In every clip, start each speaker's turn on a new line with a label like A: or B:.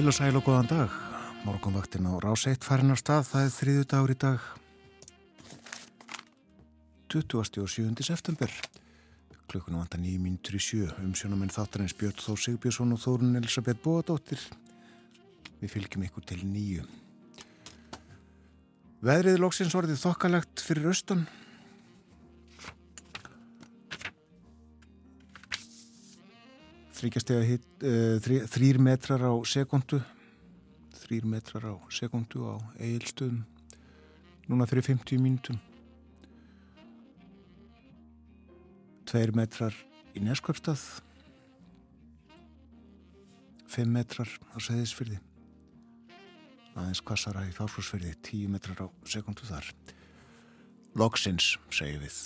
A: Til og sæl og góðan dag. Morgonvaktin á Ráseitt farin á stað. Það er þriðu dagur í dag. 27. september. Klukkunum vantar nýjum mínutur í sjö. Umsjónamenn þáttarins Björn Þór Sigbjörnsson og Þórun Elisabeth Bóadóttir. Við fylgjum ykkur til nýju. Veðrið lóksins orðið þokkalagt fyrir austan. Þryggjastega hitt, uh, þrý, þrýr metrar á sekundu þrýr metrar á sekundu á eigilstöðum núna fyrir 50 mínutum tveir metrar í Neskvöpstað 5 metrar á Seðisfyrði aðeins kvassara í Fársfjörði 10 metrar á sekundu þar. Loksins segjum við.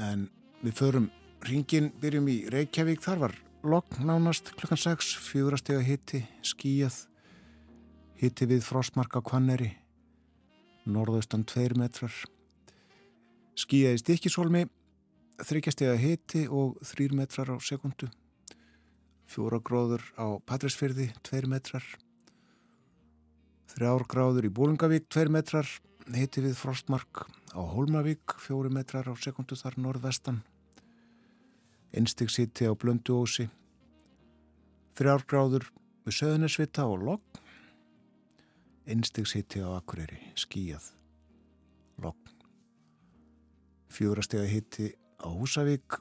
A: En við förum ringin byrjum í Reykjavík þar var lokn nánast klukkan 6, fjúrastega hitti, skíjað, hitti við frostmarka kvanneri, norðaustan 2 metrar, skíjaði stikkisólmi, þryggjastega hitti og 3 metrar á sekundu, fjóra gráður á Patræsfyrði, 2 metrar, þrjár gráður í Bólungavík, 2 metrar, hitti við frostmark á Hólmavík, 4 metrar á sekundu þar norðvestan, einstigsíti á Blönduósi, þrjárgráður við Söðunisvita og Logg, einstigsíti á Akureyri, skíjað, Logg, fjórastega hitti á Húsavík,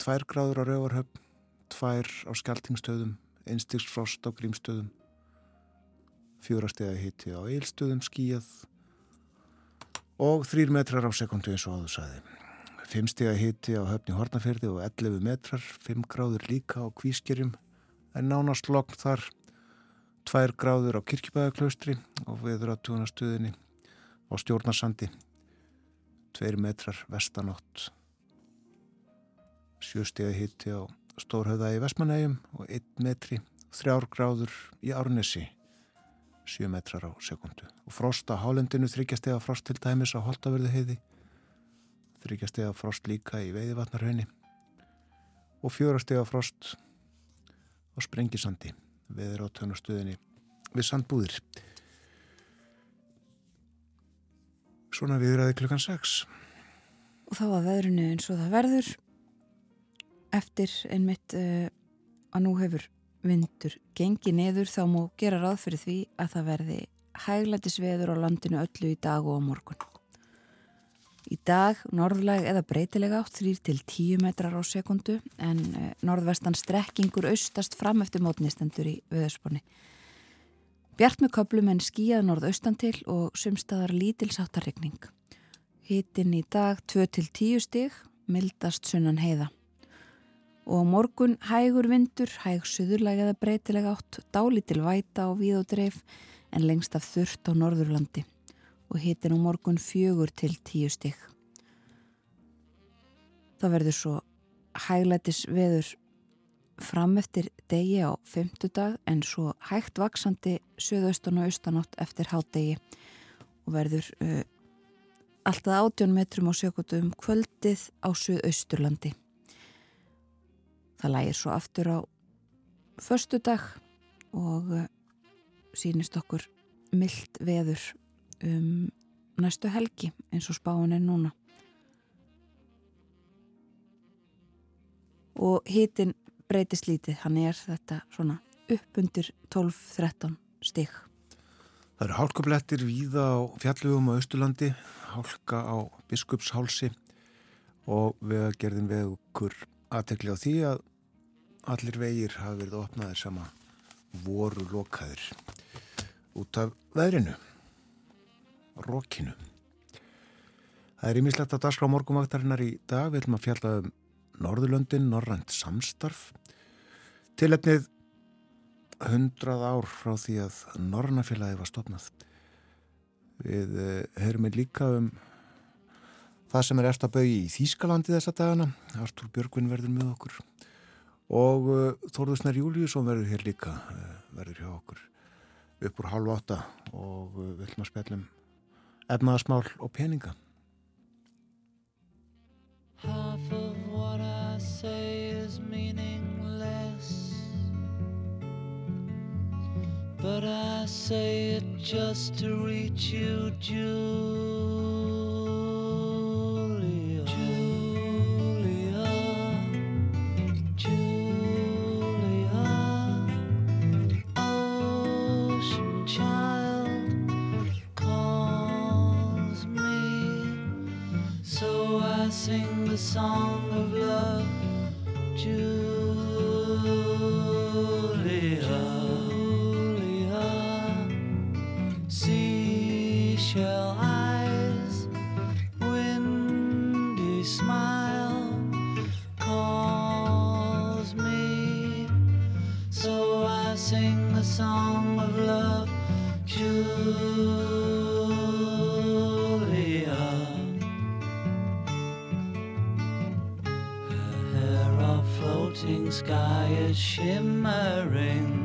A: tværgráður á Rauvarhöfn, tvær á Skeltingstöðum, einstigsfrost á Grímstöðum, fjórastega hitti á Eilstöðum, skíjað og þrýr metrar á sekundu eins og áður sæði. Fimmstega hitti á höfni Hortnaferði og 11 metrar, 5 gráður líka á Kvískerjum, en nánast lokn þar, 2 gráður á Kirkjubæðaklaustri og viður á tugunastöðinni á Stjórnarsandi, 2 metrar vestanótt, 7 stega hitti á Stórhauða í Vestmanægjum og 1 metri, 3 gráður í Árnesi, 7 metrar á sekundu og frost á Hálendinu, 3 stega frost til dæmis á Holtaverðu heiði, þryggjastega frost líka í veiðvatnarhaunni og fjórastega frost á Sprengisandi veður á tönastöðinni við sandbúðir. Svona viðræði klukkan 6
B: Og þá var veðrunu eins og það verður eftir einmitt uh, að nú hefur vindur gengi neður þá mú gera ráð fyrir því að það verði hæglætisveður á landinu öllu í dag og á morgun Í dag norðlag eða breytileg átt 3 til 10 metrar á sekundu en eh, norðvestan strekkingur austast fram eftir mótnistendur í viðsponni. Bjart með köplum en skíjað norðaustan til og sumstaðar lítilsáttarregning. Hittin í dag 2 til 10 stig, mildast sunnan heiða. Og morgun hægur vindur, hæg suðurlag eða breytileg átt, dálítil væta og víð og dreif en lengst af þurft á norðurlandi og hitin á morgun fjögur til tíu stygg. Það verður svo hæglætis veður fram eftir degi á femtudag en svo hægt vaksandi söðaustan og austanátt eftir hádegi og verður uh, alltaf átjón metrum á sekundum kvöldið á söðausturlandi. Það lægir svo aftur á förstudag og uh, sínist okkur myllt veður um næstu helgi eins og spáin er núna. Og hitin breytist lítið, hann er þetta svona upp undir 12-13 stygg.
A: Það eru hálkublettir víða á fjallugum á Östurlandi, hálka á biskupshálsi og vegagerðin vegur aðtekli á því að allir vegir hafi verið opnaðir sama voru lokaðir út af veðrinu rókinu. Það er ímislegt að dagskrá morgumvaktarinnar í dag. Við ætlum að fjalla um Norðurlöndin, Norrænt samstarf. Tilefnið 100 ár frá því að Norrnafélagi var stopnað. Við höfum við líka um það sem er eftir að bauði í Þýskalandi þessa dagana. Artur Björgvin verður með okkur og Þórðusnar Júliusson verður hér líka, verður hjá okkur upp úr halv átta og við ætlum að spjallum efnaðasmál og peninga. Half of what I say is meaningless
C: But I say it just to reach you, Julia. Song of love. Shimmering,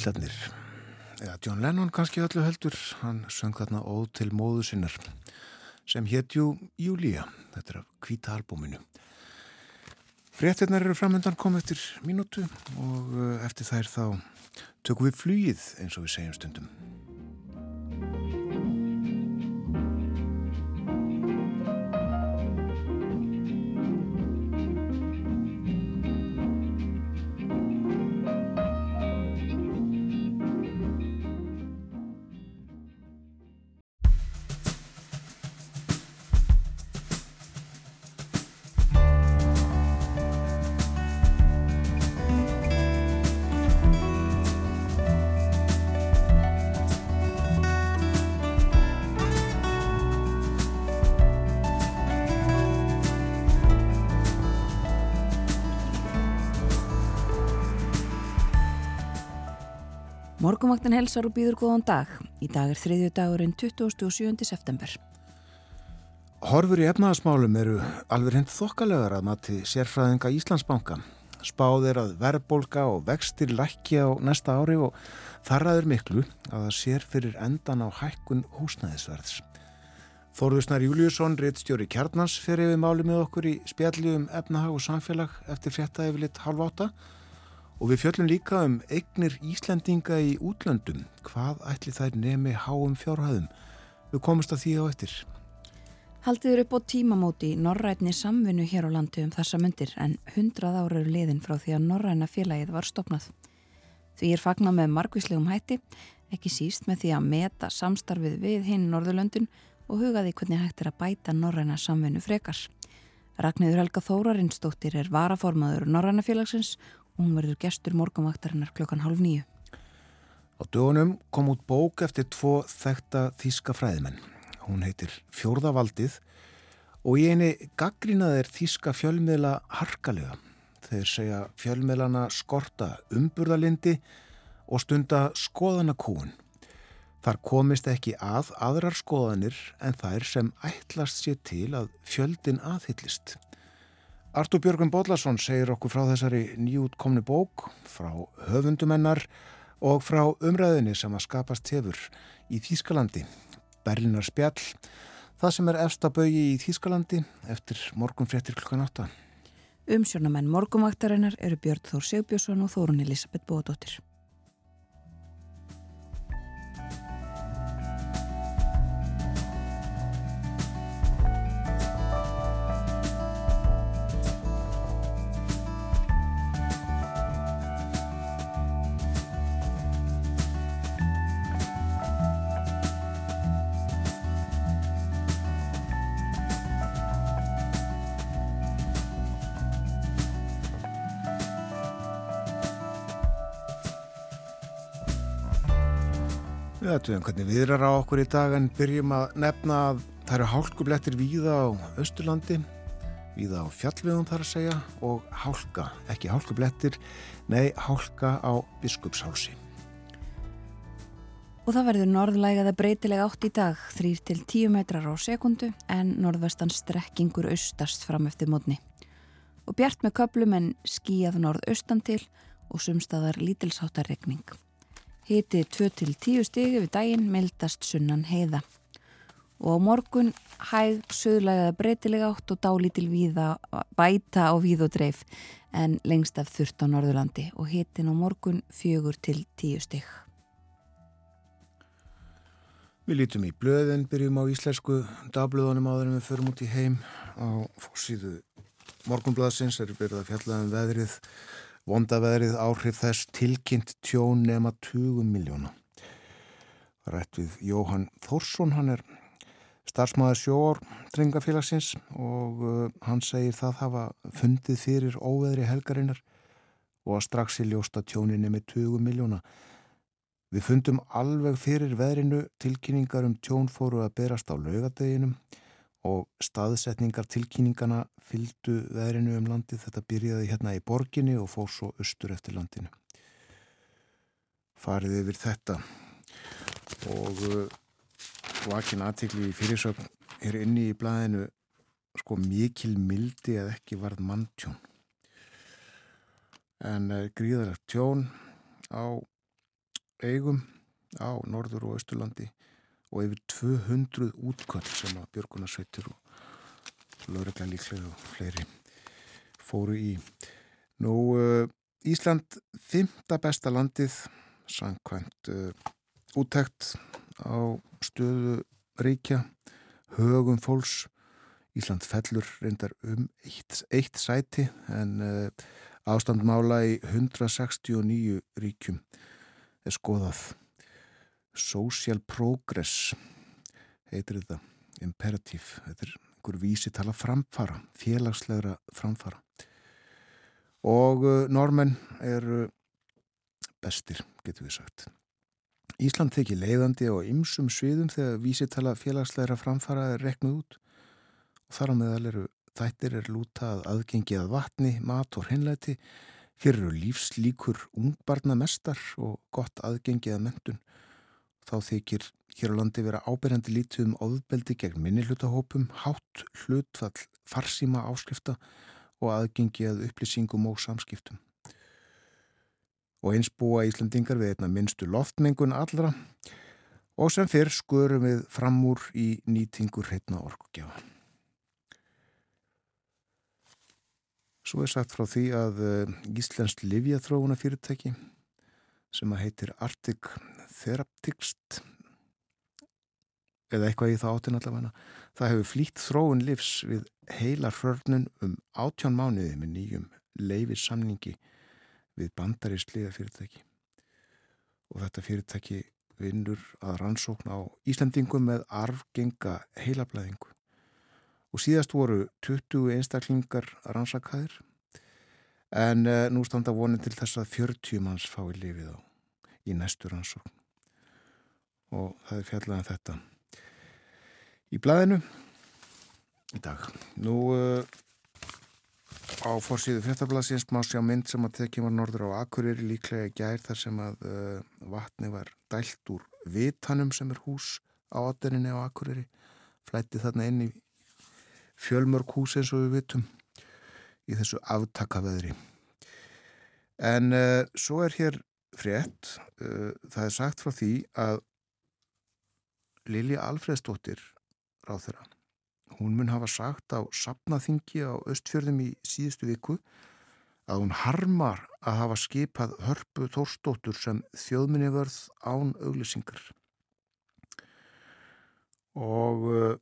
A: Bílarnir, eða John Lennon kannski öllu heldur, hann söng þarna óð til móðu sinnar sem hétjú Júlía, þetta er af kvíta albúminu. Fréttinnar eru framöndan komið eftir mínútu og uh, eftir þær þá tökum við flugið eins og við segjum stundum.
B: Morgumvaktin helsar og býður góðan dag. Í dag er þriðju dagurinn 27. september.
A: Horfur í efnaðasmálum eru alveg hend þokkalegar að mati sérfræðinga Íslandsbanka. Spáð er að verðbólka og vextir lækja á næsta ári og þarraður miklu að það sér fyrir endan á hækkun húsnæðisverðs. Þorðusnar Júliusson, reittstjóri Kjarnans, fer yfir máli með okkur í spjalli um efnahag og samfélag eftir frétta yfir lit halv átta og við fjöllum líka um eignir Íslendinga í útlöndum. Hvað ætli þær nemi háum fjárhæðum? Við komumst að því á eftir.
B: Haldiður upp á tímamóti Norrætni samvinnu hér á landi um þessa myndir en hundrað ára eru liðin frá því að Norræna félagið var stopnað. Því er fagna með margvíslegum hætti, ekki síst með því að meta samstarfið við hinn Norðurlöndun og hugaði hvernig hægt er að bæta Norræna samvinnu frekar. Ragnæður Helga Þórarinsdóttir er varaformaður Norræna félagsins og hún verður gestur morgunvaktarinnar klokkan hálf nýju.
A: Á dögunum kom út bók eftir tvo þekta þíska fræðimenn. Hún heitir Fjórðavaldið og í eini gaggrínaðir þíska fjölmiðla harkalega. Þeir segja fjölmiðlana skorta umburðalindi og stunda skoðanakúun. Þar komist ekki að aðrar skoðanir en þær sem ætlast sér til að fjöldin aðhyllist. Artur Björgum Bóllarsson segir okkur frá þessari nýjútkomni bók, frá höfundumennar og frá umræðinni sem að skapast hefur í Þýskalandi. Berlinar spjall, það sem er efsta bögi í Þýskalandi eftir morgun fréttir klukkan 8.
B: Umsjónamenn morgumvaktarinnar eru Björn Þór Sigbjörnsson og Þórun Elisabeth Bóðdóttir.
A: Við ættum hvernig viðrar á okkur í dag en byrjum að nefna að það eru hálkublettir víða á Östurlandi, víða á fjallvegum þar að segja og hálka, ekki hálkublettir, nei hálka á biskupshálsi.
B: Og það verður norðlægaða breytilega átt í dag, 3-10 metrar á sekundu en norðvestan strekkingur austast fram eftir mótni. Og bjart með köplum en skíjað norðaustan til og sumstaðar lítilsáttarregning. Hiti 2-10 stigi við daginn meldast sunnan heiða. Og á morgun hæg söðlægaða breytilega átt og dálítil víða, bæta á víð og dreif en lengst af þurft á Norðurlandi og hitin á morgun 4-10 stig.
A: Við lítum í blöðin, byrjum á íslensku dagblöðunum áður en við förum út í heim á fórsíðu morgunblöðsins er byrjað að fjalla um veðrið vondaveðrið áhrif þess tilkynnt tjón nema 20 miljóna. Rætt við Jóhann Þórsson, hann er starfsmæður sjóor drengafélagsins og uh, hann segir það hafa fundið fyrir óveðri helgarinnar og að strax í ljósta tjóninni með 20 miljóna. Við fundum alveg fyrir veðrinu tilkynningar um tjón fóru að berast á laugadeginum og staðsetningar tilkynningana fyldu veðrinu um landið. Þetta byrjaði hérna í borginni og fór svo austur eftir landinu. Farið yfir þetta og uh, vakin aðtikli í fyrirsögn er inni í blæðinu sko mikil mildi að ekki varð manntjón. En uh, gríðarlegt tjón á eigum á norður og austurlandi og yfir 200 útköll sem að Björgunarsveitur og lögregla líklega og fleiri fóru í. Nú, uh, Ísland fymta besta landið sangkvæmt uh, úttækt á stöðu ríkja, högum fólks. Ísland fellur reyndar um eitt, eitt sæti en uh, ástandmála í 169 ríkjum er skoðað. Social Progress heitir þetta, imperativ, þetta er einhver vísitala framfara, félagslegra framfara. Og uh, normenn eru bestir, getur við sagt. Ísland þykir leiðandi á ymsum sviðum þegar vísitala félagslegra framfara er reknuð út og þar á meðal eru þættir er lútað aðgengi að vatni, mat og hreinleiti, hér eru lífslíkur ungbarna mestar og gott aðgengi að mentun. Þá þykir hér á landi vera ábyrjandi lítið um óðbeldi gegn minnihlutahópum, hátt, hlutfall, farsíma áskrifta og aðgengi að upplýsingum og samskiptum. Og eins búa Íslandingar við einna minnstu loftmengun allra og sem fyrr skurum við fram úr í nýtingur heitna orkugjafa. Svo er sagt frá því að Íslensk livjathróuna fyrirtæki sem að heitir Arctic Theraptics eða eitthvað í það áttin allavega. Það hefur flýtt þróun livs við heila hrörnun um átján mánuði með nýjum leifir samningi við bandarist liða fyrirtæki og þetta fyrirtæki vinnur að rannsókn á Íslandingum með arfgenga heilablaðingu og síðast voru 20 einstaklingar rannsakaðir en uh, nú standa vonin til þess að 40 manns fái lifið á í næstu rannsókn. Og það er fjallega um þetta í blæðinu í dag. Nú uh, Á fórsíðu fréttablasins má sjá mynd sem að tekja var norður á Akureyri líklega gær þar sem að uh, vatni var dælt úr Vitanum sem er hús á átturinni á Akureyri. Flætti þarna inn í fjölmörk hús eins og við vitum í þessu aftakaveðri. En uh, svo er hér frétt, uh, það er sagt frá því að Lilja Alfredsdóttir ráð þeirra Hún mun hafa sagt á sapnaþingi á Östfjörðum í síðustu viku að hún harmar að hafa skipað hörpu Þórsdóttur sem þjóðminni vörð án auglisingar. Og uh,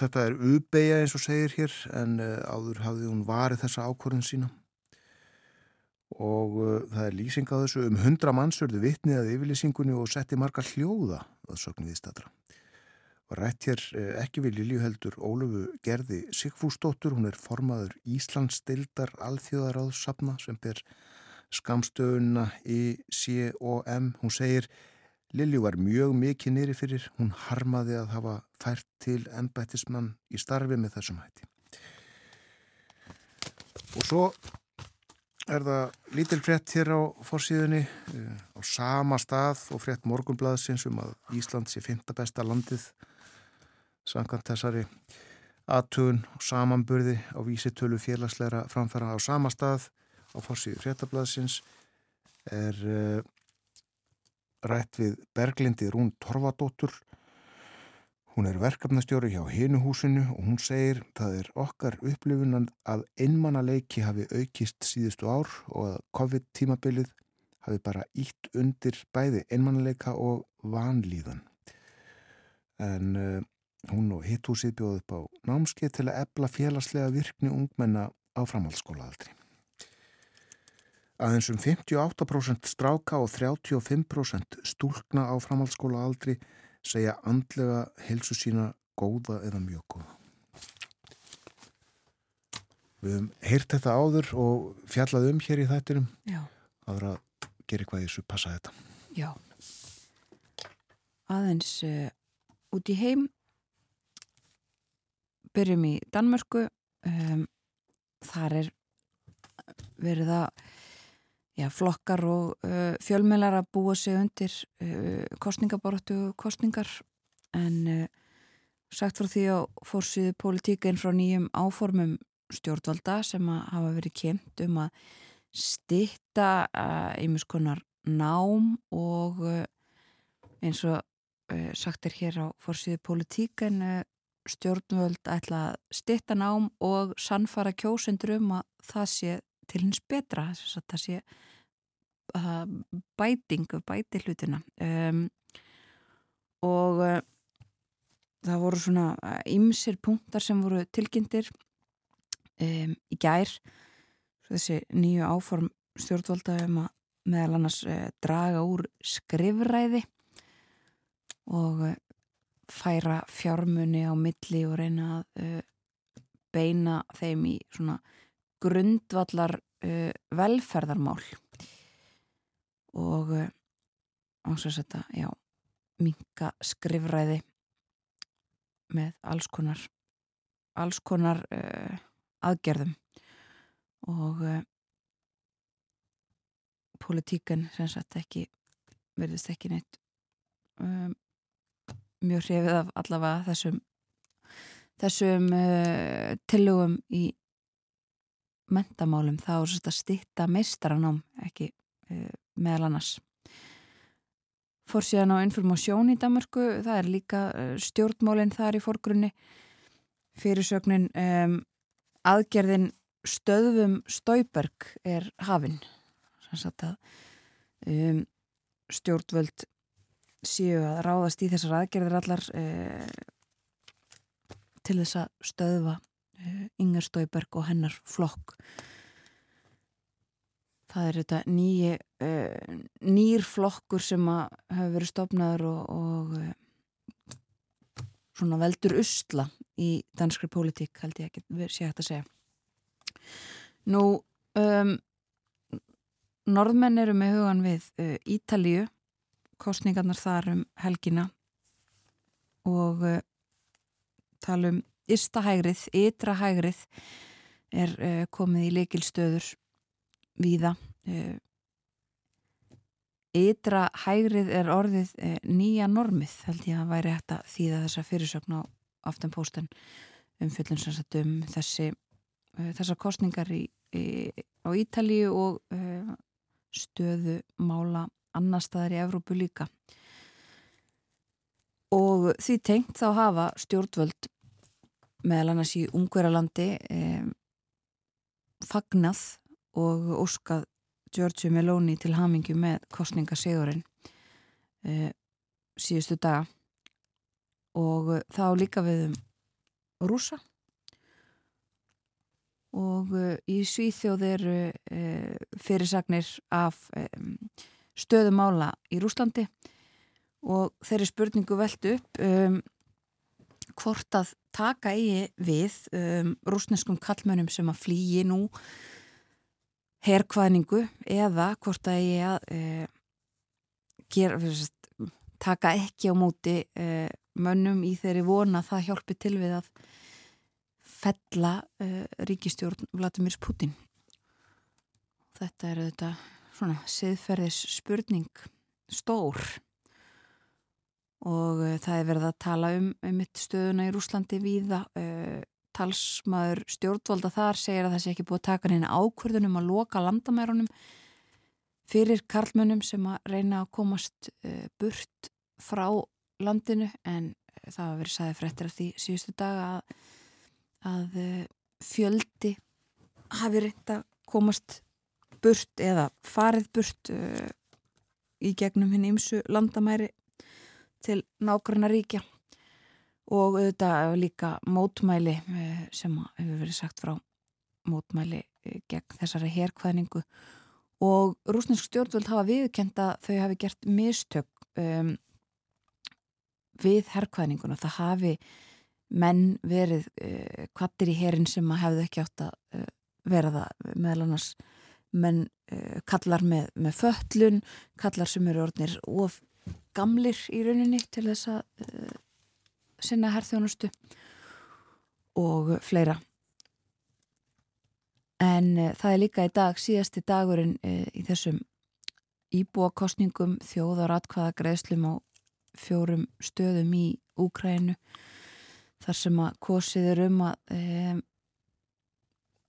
A: þetta er ubeigja eins og segir hér en uh, áður hafði hún varið þessa ákvörðin sína. Og uh, það er lýsing á þessu um hundra mannsörðu vittnið að yfirlýsingunni og setti marga hljóða að sögnu viðstatra var rætt hér eh, ekki við Lilju heldur Ólufu Gerði Sigfúsdóttur, hún er formaður Íslands deildar alþjóðaráðsapna sem ber skamstöðuna í COM. Hún segir Lilju var mjög mikið nýri fyrir, hún harmaði að hafa fært til ennbættismann í starfi með þessum hætti. Og svo er það lítil frétt hér á fórsíðunni eh, á sama stað og frétt morgunblaðsins um að Ísland sé fymta besta landið Sankant þessari aðtugun og samanburði á vísitölu félagsleira framfæra á sama stað á fórsíðu fréttablaðsins er uh, rætt við Berglindi Rún Torfadóttur. Hún er verkefnastjóri hjá hinuhúsinu og hún segir það er okkar upplifunan að einmannaleiki hafi aukist síðustu ár og að COVID-tímabilið hafi bara ítt undir bæði einmannaleika og vanlíðan. En uh, Hún og hitthúsið bjóð upp á námskeið til að ebla félagslega virkni ungmenna á framhaldsskólaaldri. Aðeins um 58% stráka og 35% stúlkna á framhaldsskólaaldri segja andlega helsu sína góða eða mjög góða. Við hefum heyrt þetta áður og fjallað um hér í þættinum.
B: Já.
A: Það var að gera eitthvað í þessu passa þetta.
B: Já. Aðeins uh, út í heim byrjum í Danmörku um, þar er verið að já, flokkar og uh, fjölmjölar að búa sig undir uh, kostningabortu kostningar en uh, sagt frá því að fórsýðu politíkinn frá nýjum áformum stjórnvalda sem að hafa verið kent um að stitta einmis konar nám og eins og sagt er hér á fórsýðu politíkinn stjórnvöld ætla að stitta nám og sannfara kjósendur um að það sé til hins betra þess að það sé uh, bæting, bæti hlutina. Um, og uh, það voru svona ymsir punktar sem voru tilkynntir um, í gær. Þessi nýju áform stjórnvalda um að meðal annars uh, draga úr skrifræði og færa fjármunni á milli og reyna að beina þeim í svona grundvallar uh, velferðarmál. Og uh, ásveits þetta, já, minka skrifræði með alls konar alls konar aðgerðum. Og politíkan sem sagt ekki verðist ekki neitt um, mjög hrifið af allavega þessum þessum uh, tillögum í mentamálum þá er þetta stitta meistaranám ekki uh, meðal annars. Fórsíðan á informasjón í Danmarku það er líka uh, stjórnmálinn þar í fórgrunni fyrirsögnin um, aðgerðin stöðum Stauberg er hafinn um, stjórnvöld séu að ráðast í þessar aðgerðir allar eh, til þess að stöðva eh, Inger Stauberg og hennar flokk. Það er þetta nýji eh, nýr flokkur sem hafa verið stopnaður og, og eh, svona veldur usla í danskri pólitík held ég ekki sé hægt að segja. Nú um, norðmenn eru með hugan við uh, Ítalíu kostningarnar þar um helgina og uh, tala um ystahægrið, ytrahægrið er uh, komið í leikilstöður víða. Uh, ytra hægrið er orðið uh, nýja normið held ég að væri hægt að þýða þessa fyrirsögn á aftanpósten um fyllun um þessi þessar kostningar í, í, á Ítalíu og stöðu mála annar staðar í Evrópu líka. Og því tengt þá hafa stjórnvöld meðal annars í Ungverjalandi eh, fagnað og óskað Giorgio Meloni til hamingju með kostningasigurinn eh, síðustu daga. Og þá líka við um rúsa og eh, í Svíþjóð eru eh, fyrirsagnir af eh, stöðumála í Rúslandi og þeirri spurningu veldu upp um, hvort að taka eigi við um, rúsneskum kallmönnum sem að flýji nú herrkvæðningu eða hvort að eigi að uh, gera, sest, taka ekki á móti uh, mönnum í þeirri vona að það hjálpi til við að fella uh, ríkistjórn Vladimir Putin þetta er þetta svona siðferðis spurning stór og uh, það er verið að tala um, um stöðuna í Rúslandi víða. Uh, talsmaður stjórnvalda þar segir að það sé ekki búið að taka neina ákvörðunum að loka landamærunum fyrir karlmönnum sem að reyna að komast uh, burt frá landinu. En það hafa verið sæði fréttir af því síðustu dag að, að fjöldi hafi reynd að komast burt eða farið burt uh, í gegnum hinn ímsu landamæri til nákvæmna ríkja og auðvitað líka mótmæli uh, sem hefur verið sagt frá mótmæli uh, gegn þessari herrkvæðningu og rúsnesk stjórnvöld hafa viðkend að þau hafi gert mistök um, við herrkvæðninguna það hafi menn verið uh, kvattir í herin sem að hefðu ekki átt að uh, vera það. Meðal annars menn uh, kallar með, með föllun, kallar sem eru orðnir of gamlir í rauninni til þess að uh, sinna herþjónustu og fleira. En uh, það er líka í dag, síðasti dagurinn í þessum íbúakostningum þjóðar atkvaða greiðslum á fjórum stöðum í Úkrænu þar sem að kosið er um að um,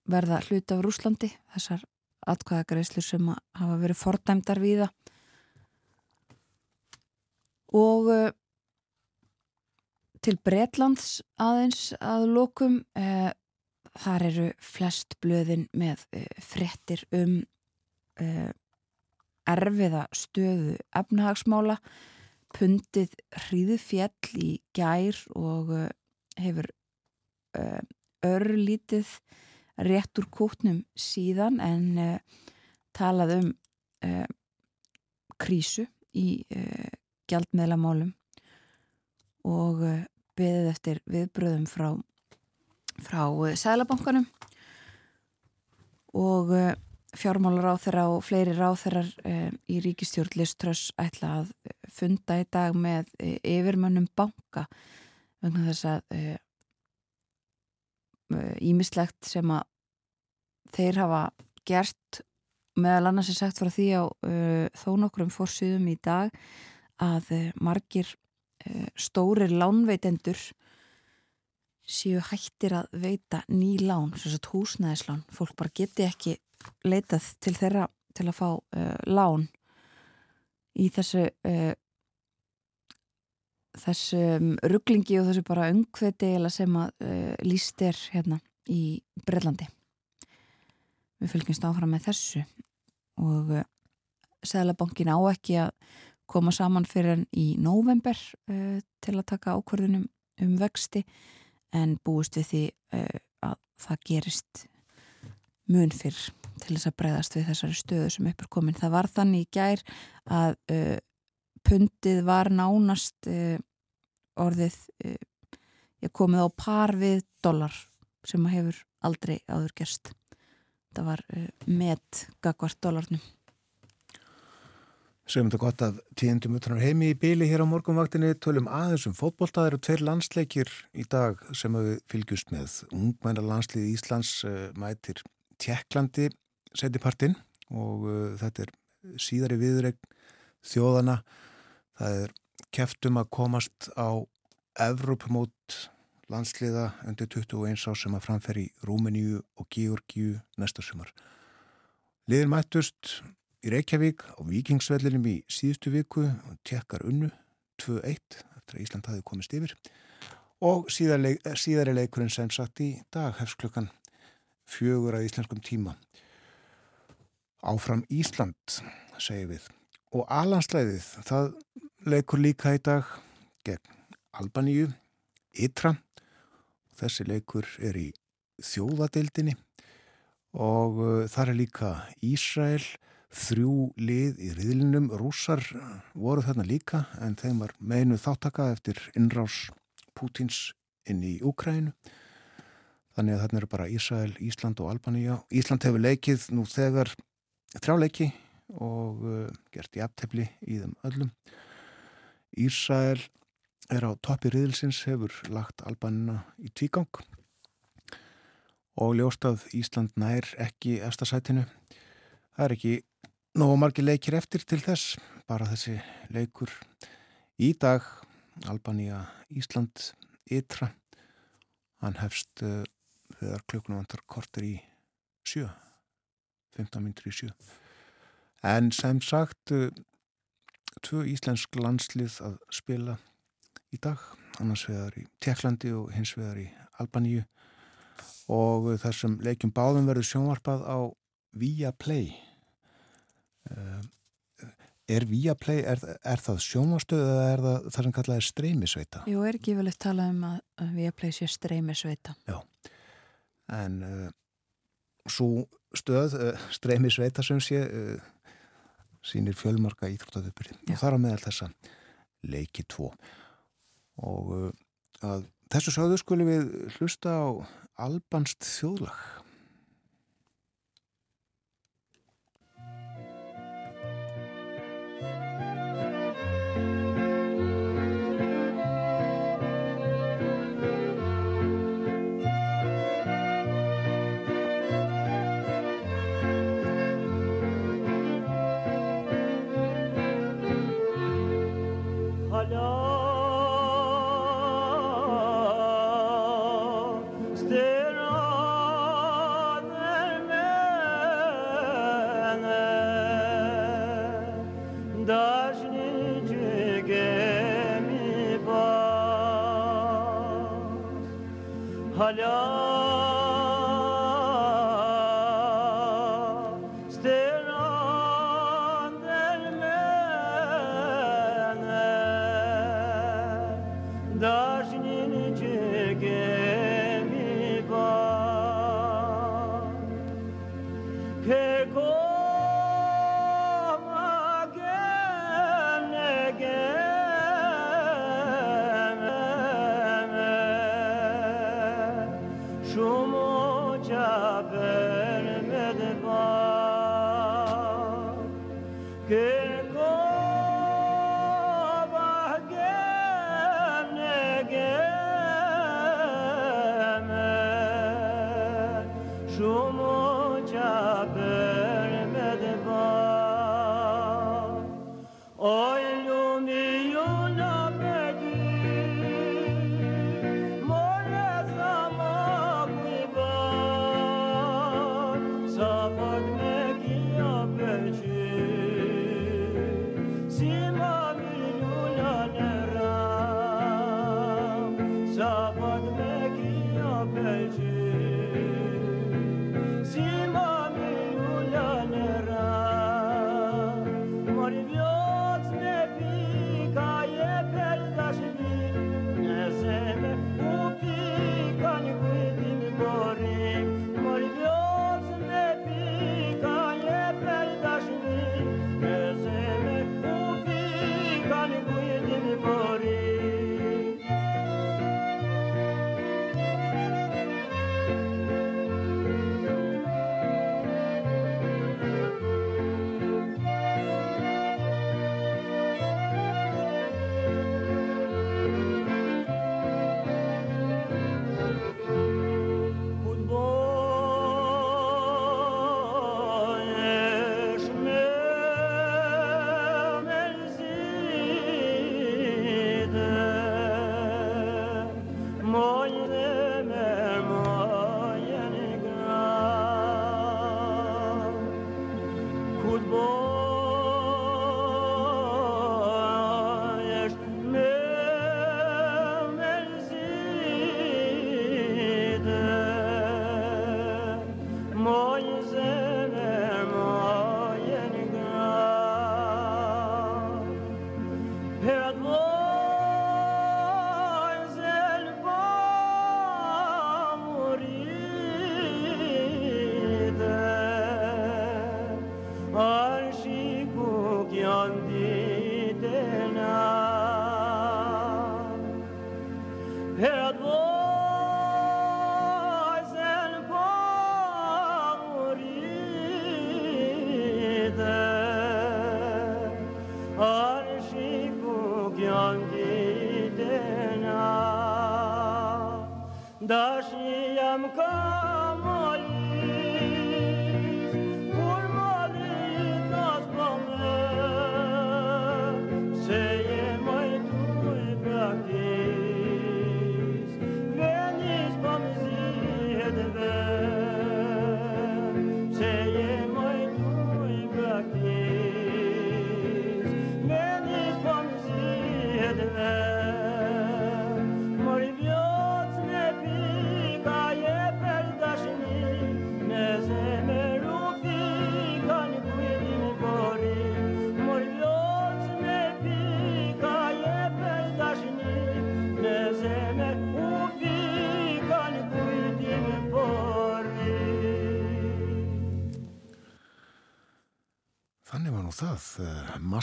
B: verða hlut af Rúslandi þessar atkvæðagreislur sem hafa verið fordæmdar við það og uh, til Bretlands aðeins að lokum uh, þar eru flest blöðin með uh, frettir um erfiða stöðu efnahagsmála. Pundið hríðu fjell í gær og hefur örlítið rétt úr kútnum síðan en talað um krísu í gjaldmeðlamálum og beðið eftir viðbröðum frá, frá Sælabankanum og fjármálar á þeirra og fleiri ráþeirar í ríkistjórn Liströss ætla að funda í dag með yfirmönnum banka vegna þess að ímislegt sem að þeir hafa gert meðal annars er sagt frá því á þó nokkrum fórsýðum í dag að uh, margir uh, stórir lánveitendur séu hættir að veita ný lán, svona húsnæðislán. Fólk bara geti ekki leitað til þeirra til að fá uh, lán í þessu uh, þessum rugglingi og þessu bara öngveti sem að uh, líst er hérna í Brellandi við fylgjumst áfram með þessu og Sæðlabankin á ekki að koma saman fyrir enn í november uh, til að taka ákvörðunum um vexti en búist við því uh, að það gerist mun fyrr til þess að breyðast við þessari stöðu sem uppur komin. Það var þannig í gær að uh, pundið var nánast orðið komið á par við dólar sem hefur aldrei áður gerst. Það var met gagvart dólarnum.
A: Segjum þetta gott af tíundum utan á heimi í bíli hér á morgunvaktinni tölum aðeins um fótboll. Það eru tveir landsleikir í dag sem við fylgjumst með. Ungmæna landslið Íslands uh, mætir Tjekklandi setipartinn og uh, þetta er síðari viðreg þjóðana. Það er keftum að komast á Evrópumót landsliða undir 21 á sem að framferi Rúmeníu og Georgiu næsta sumar. Liðin mættust í Reykjavík á Vikingsvellinum í síðustu viku og tekkar unnu 2-1 eftir að Ísland hafi komist yfir. Og síðari, síðari leikurinn sem sagt í dag hefst klukkan fjögur að íslenskum tíma. Áfram Ísland segir við. Og alanslæðið það leikur líka í dag gegn Albaníu Ytra. Þessi leikur er í þjóðadeildinni. Og uh, þar er líka Ísrael þrjú lið í riðlinum rússar voru þarna líka en þeim var meinu þáttaka eftir innrás Pútins inn í Úkrænu þannig að þarna eru bara Ísrael, Ísland og Albaníja Ísland hefur leikið nú þegar þrjáleiki og uh, gert í aftefli í þeim öllum. Ísrael er á toppi riðilsins hefur lagt Albanina í tvígang. Og ljóst að Ísland nær ekki efstasætinu það er ekki Nógu margir leikir eftir til þess, bara þessi leikur í dag, Albania, Ísland, Ytra, hann hefst uh, þegar klukkunum vantar korter í sjö, 15 minnir í sjö. En sem sagt, uh, tvö íslensk landslið að spila í dag, annars vegar í Tjekklandi og hins vegar í Albaníu. Og þessum leikjum báðum verður sjónvarpað á Viaplay. Eh, er Viaplay, er, er það sjónvastöð eða er það það sem kallað er streymisveita?
B: Jú, er ekki vel eftir talað um að Viaplay sé streymisveita.
A: Já, en uh, svo stöð, uh, streymisveita sem sé, uh, sínir fjölmarka íþróttaðubyrði og þar á meðal þessa leiki tvo. Og að þessu sögðu skulum við hlusta á albanst þjóðlag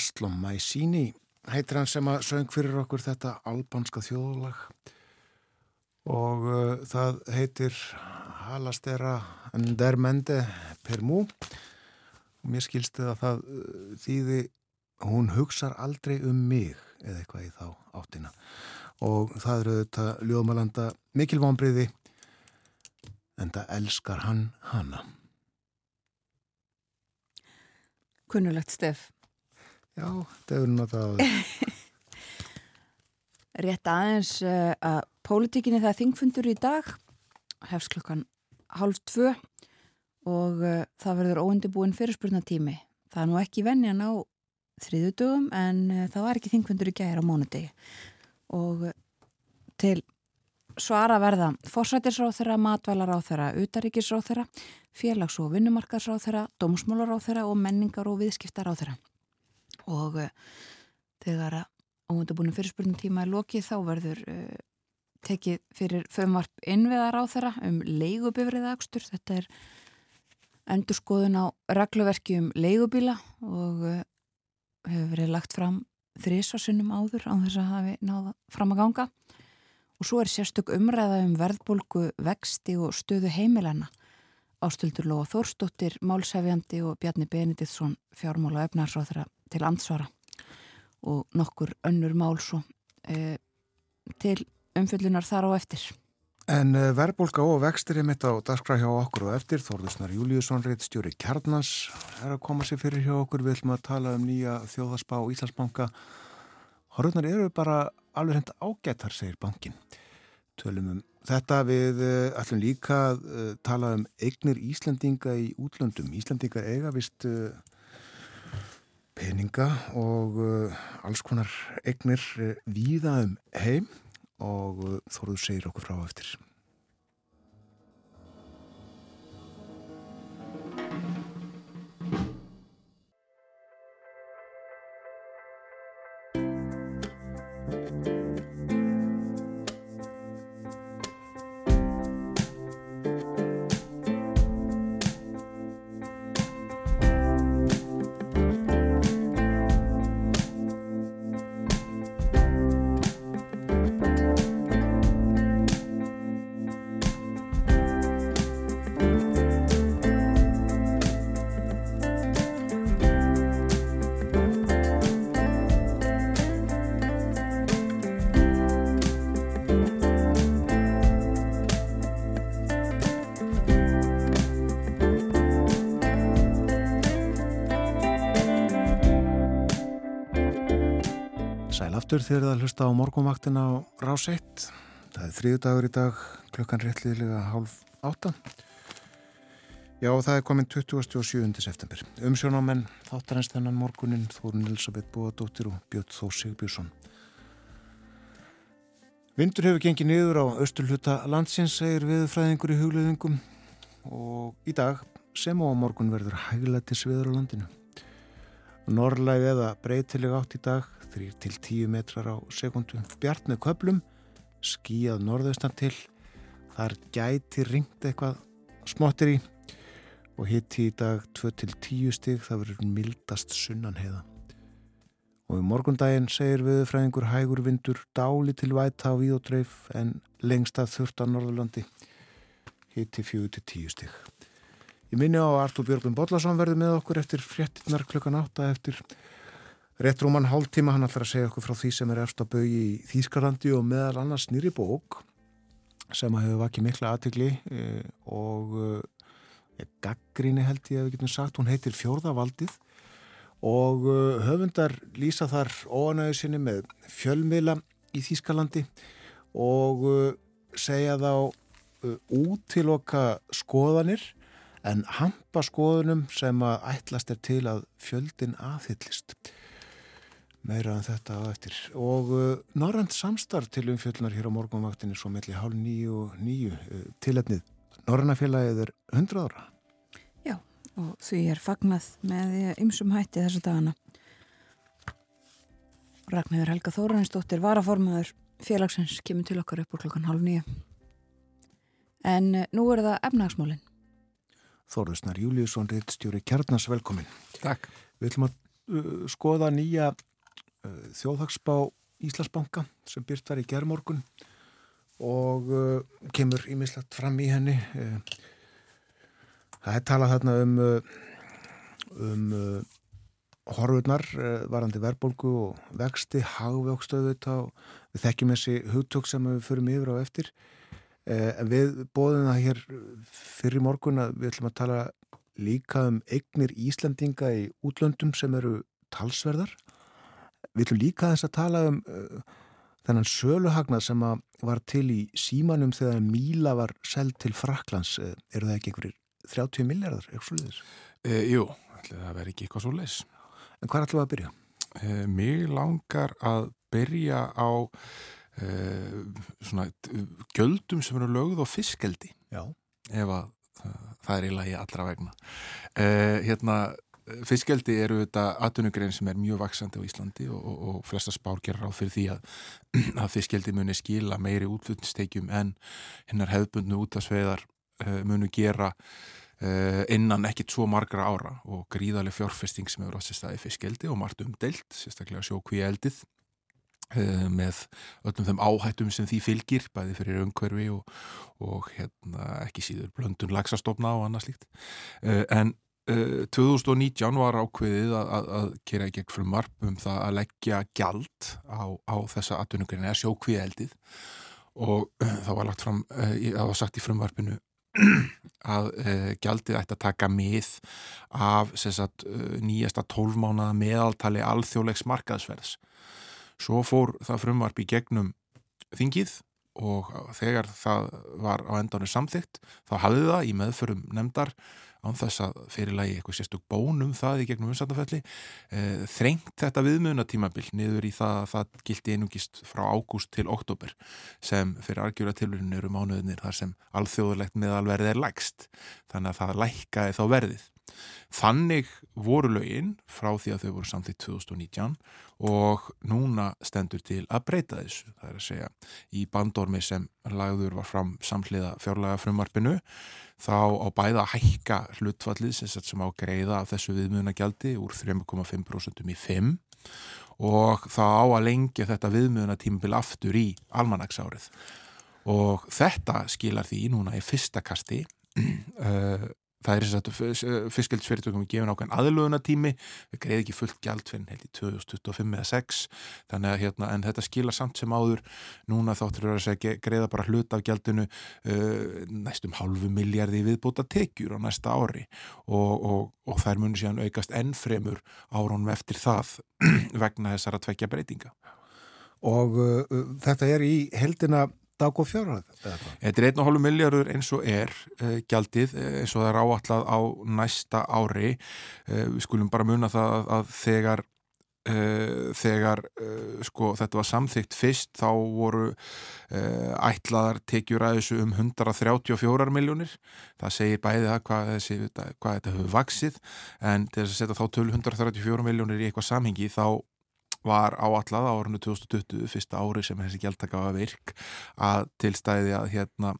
A: Maslom Maisini heitir hann sem að söng fyrir okkur þetta albanska þjóðlag. Og uh, það heitir Halastera Ndermende Permú og mér skilsti að það uh, þýði hún hugsar aldrei um mig eða eitthvað í þá áttina. Og það eru þetta ljóðmalanda mikil vonbriði en það elskar hann hana.
B: Kunnulegt stef.
A: Já, þetta hefur náttúrulega
B: Rétt aðeins uh, að pólitíkinni það þingfundur í dag hefst klukkan hálf tvö og uh, það verður óundibúin fyrirspurnatími. Það er nú ekki venjan á þriðudögum en uh, það var ekki þingfundur í gæðir á mónudegi og til svara verða fórsætisráð þeirra, matvælar á þeirra, utaríkisráð þeirra, félags- og vinnumarkarsráð þeirra, dómsmólar á þeirra og menningar og viðskiptar á þeirra. Og uh, þegar óundabúinu fyrirspurnum tíma er lokið þá verður uh, tekið fyrir fömvarp innviðar á þeirra um leigubifriðakstur. Þetta er endurskoðun á regluverki um leigubíla og uh, hefur verið lagt fram þrísvarsinnum áður á þess að hafi náða fram að ganga og svo er sérstök umræða um verðbólgu, vexti og stöðu heimilana. Ástildur Lóa Þórsdóttir, Málsæfjandi og Bjarni Benediktsson fjármála öfnarsráðra til ansvara og nokkur önnur mál svo e, til umfyllunar þar á eftir.
A: En e, verðbólka og vextir er mitt á daskra hjá okkur og eftir. Þórðusnar Júliusson, reitt stjóri Kjarnans, er að koma sér fyrir hjá okkur. Við ætlum að tala um nýja þjóðaspá Íslandsbanka. Horfurnar eru bara alveg hend ágættar, segir bankin. Tölum um þetta við uh, ætlum líka að uh, tala um eignir Íslandinga í útlöndum. Íslandinga eiga vist uh, peninga og alls konar eignir víða um heim og þóruðu segir okkur frá eftir. Aftur þegar það hlusta á morgumvaktina á rás 1. Það er þriðu dagur í dag, klukkan réttliðilega hálf átta. Já, það er komin 27. september. Umsjónamenn þáttarins þennan morgunin Þórun Elisabeth Bóadóttir og Björn Þó Sigbjörnsson. Vindur hefur gengið niður á austurluta landsins, segir viðfræðingur í hugleðingum og í dag sem á morgun verður hæglættis viður á landinu. Norrlæð eða breytileg átt í dag 3-10 metrar á sekundu bjart með köplum skíjað norðaustan til. Þar gæti ringt eitthvað smottir í. Og hitti í dag 2-10 stig það verður mildast sunnan heiða og í morgundaginn segir viðfræðingur hægur vindur dáli til væta á víðótreif en lengst að þurft á Norðurlandi. Hitti fjögur til tíu stygg. Ég minni á að Artur Björgvin Bodlason verði með okkur eftir fréttinnar klukkan átta eftir rétt rúman hálftíma hann ætlar að segja okkur frá því sem er eftir að bau í Þýskarlandi og meðal annars nýri bók sem að hefur vakið mikla aðtegli e, og e, gaggríni held ég að við getum sagt, hún heitir Fjórðavaldið og e, höfundar lýsa þar óanæðu sinni með fjölmiðla í Þýskalandi og segja þá útiloka skoðanir en hampa skoðunum sem að ætlast er til að fjöldin aðhyllist meira en þetta á eftir. Og uh, norrand samstarf til umfjöldunar hér á morgunvaktinni svo melli hálf nýju og nýju uh, tilefnið. Norrannafélagið er 100 ára.
B: Já, og því er fagnað með ymsum hætti þessu dagana. Ragnhjóður Helga Þóranistóttir varaformaður félagsins kemur til okkar upp úr klokkan hálf nýju en uh, nú er það efnagsmólin
A: Þóruðsnar Júliusson, reittstjóri Kjarnas, velkomin
D: Takk.
A: Við ætlum að uh, skoða nýja þjóðhagsbá Íslasbanka sem byrt var í gerðmorgun og uh, kemur ímislegt fram í henni. Uh, það er talað þarna um um horfurnar varandi verbolgu og vexti, hagvjókstöðu við þekkjum þessi hugtök sem við förum yfir á eftir. En við bóðum það hér fyrir morgun að við ætlum að tala líka um eignir Íslandinga í útlöndum sem eru talsverðar við ætlum líka þess að tala um uh, þennan söluhagnað sem var til í símanum þegar Míla var seld til Fraklands uh, eru það ekki einhverjir 30 miljardar, eitthvað svolítið?
D: E, jú, það verður ekki eitthvað svo leis.
A: En hvað ætlum við að byrja?
D: E, mér langar að byrja á e, svona göldum sem eru lögð á fiskeldi.
A: Já.
D: Ef að það er í lagi allra vegna. Hérna, fiskeldi eru þetta atvinnugrein sem er mjög vaksandi á Íslandi og, og, og flesta spár gerir á fyrir því að, að fiskeldi muni skila meiri útflutnistekjum en hinnar hefðbundnu út af sveiðar munu gera uh, innan ekkit svo margra ára. Og gríðarlega fjárfesting sem hefur átt sér staði fiskeldi og margt umdelt, sérstaklega sjókví eldið uh, með öllum þeim áhættum sem því fylgir bæði fyrir umhverfi og, og hérna, ekki síður blöndun lagsastofna og annað slíkt uh, en 2019 var ákveðið að, að, að kera í gegn frumarp um það að leggja gjald á, á þessa atvinnugrein eða sjókví eldið og það var lagt fram, það var sagt í frumvarpinu að uh, gjaldið ætti að taka mið af sagt, uh, nýjasta tólfmánaða meðaltali alþjóðlegs markaðsverðs. Svo fór það frumvarp í gegnum þingið og þegar það var á endanum samþygt þá hafði það í meðförum nefndar án þess að fyrirlægi eitthvað sérstök bónum það í gegnum umsættafelli eh, þrengt þetta viðmunatímabil niður í það að það gildi einungist frá ágúst til oktober sem fyrir argjúra tilurinn eru mánuðinir þar sem alþjóðulegt meðalverðið er lægst. Þannig að það lækkaði þá verðið Þannig voru lögin frá því að þau voru samþýtt 2019 og núna stendur til að breyta þessu. Það er að segja í bandormi sem lagður var fram samhliða fjárlega frumarpinu þá á bæða að hækka hlutfallið sem á greiða af þessu viðmjöðunagjaldi úr 3,5% í 5% og þá á að lengja þetta viðmjöðunatímbil aftur í almanagsárið. Og þetta skilar því núna í fyrsta kasti uh, það er þess að fiskjaldsfyrirtökum er gefin ákveðin aðlöðunatími við greiði ekki fullt gjald fyrir held í 2025 eða 6 þannig að hérna, en þetta skila samt sem áður. Núna þáttur að segja greiða bara hlut af gjaldinu uh, næstum halvu miljardi viðbúta tekjur á næsta ári. Og, og, og þær munir síðan aukast ennfremur árónum eftir það vegna þessara tvekja breytinga.
A: Og uh, þetta er í heldina dag og fjárhæð?
D: Þetta er 1,5 miljardur eins og er uh, gjaldið eins og það er áallat á næsta ári uh, við skulum bara muna það að, að þegar uh, þegar sko þetta var samþygt fyrst þá voru ætlaðar tekjur að þessu um 134 miljónir það segir bæðið það hvað, þessi, hvað þetta hefur vaksið en til þess að setja þá tölu 134 miljónir í eitthvað samhengi þá var áallað á árunnu 2020, fyrsta ári sem þessi gjaldtaka var virk að tilstæði að hérna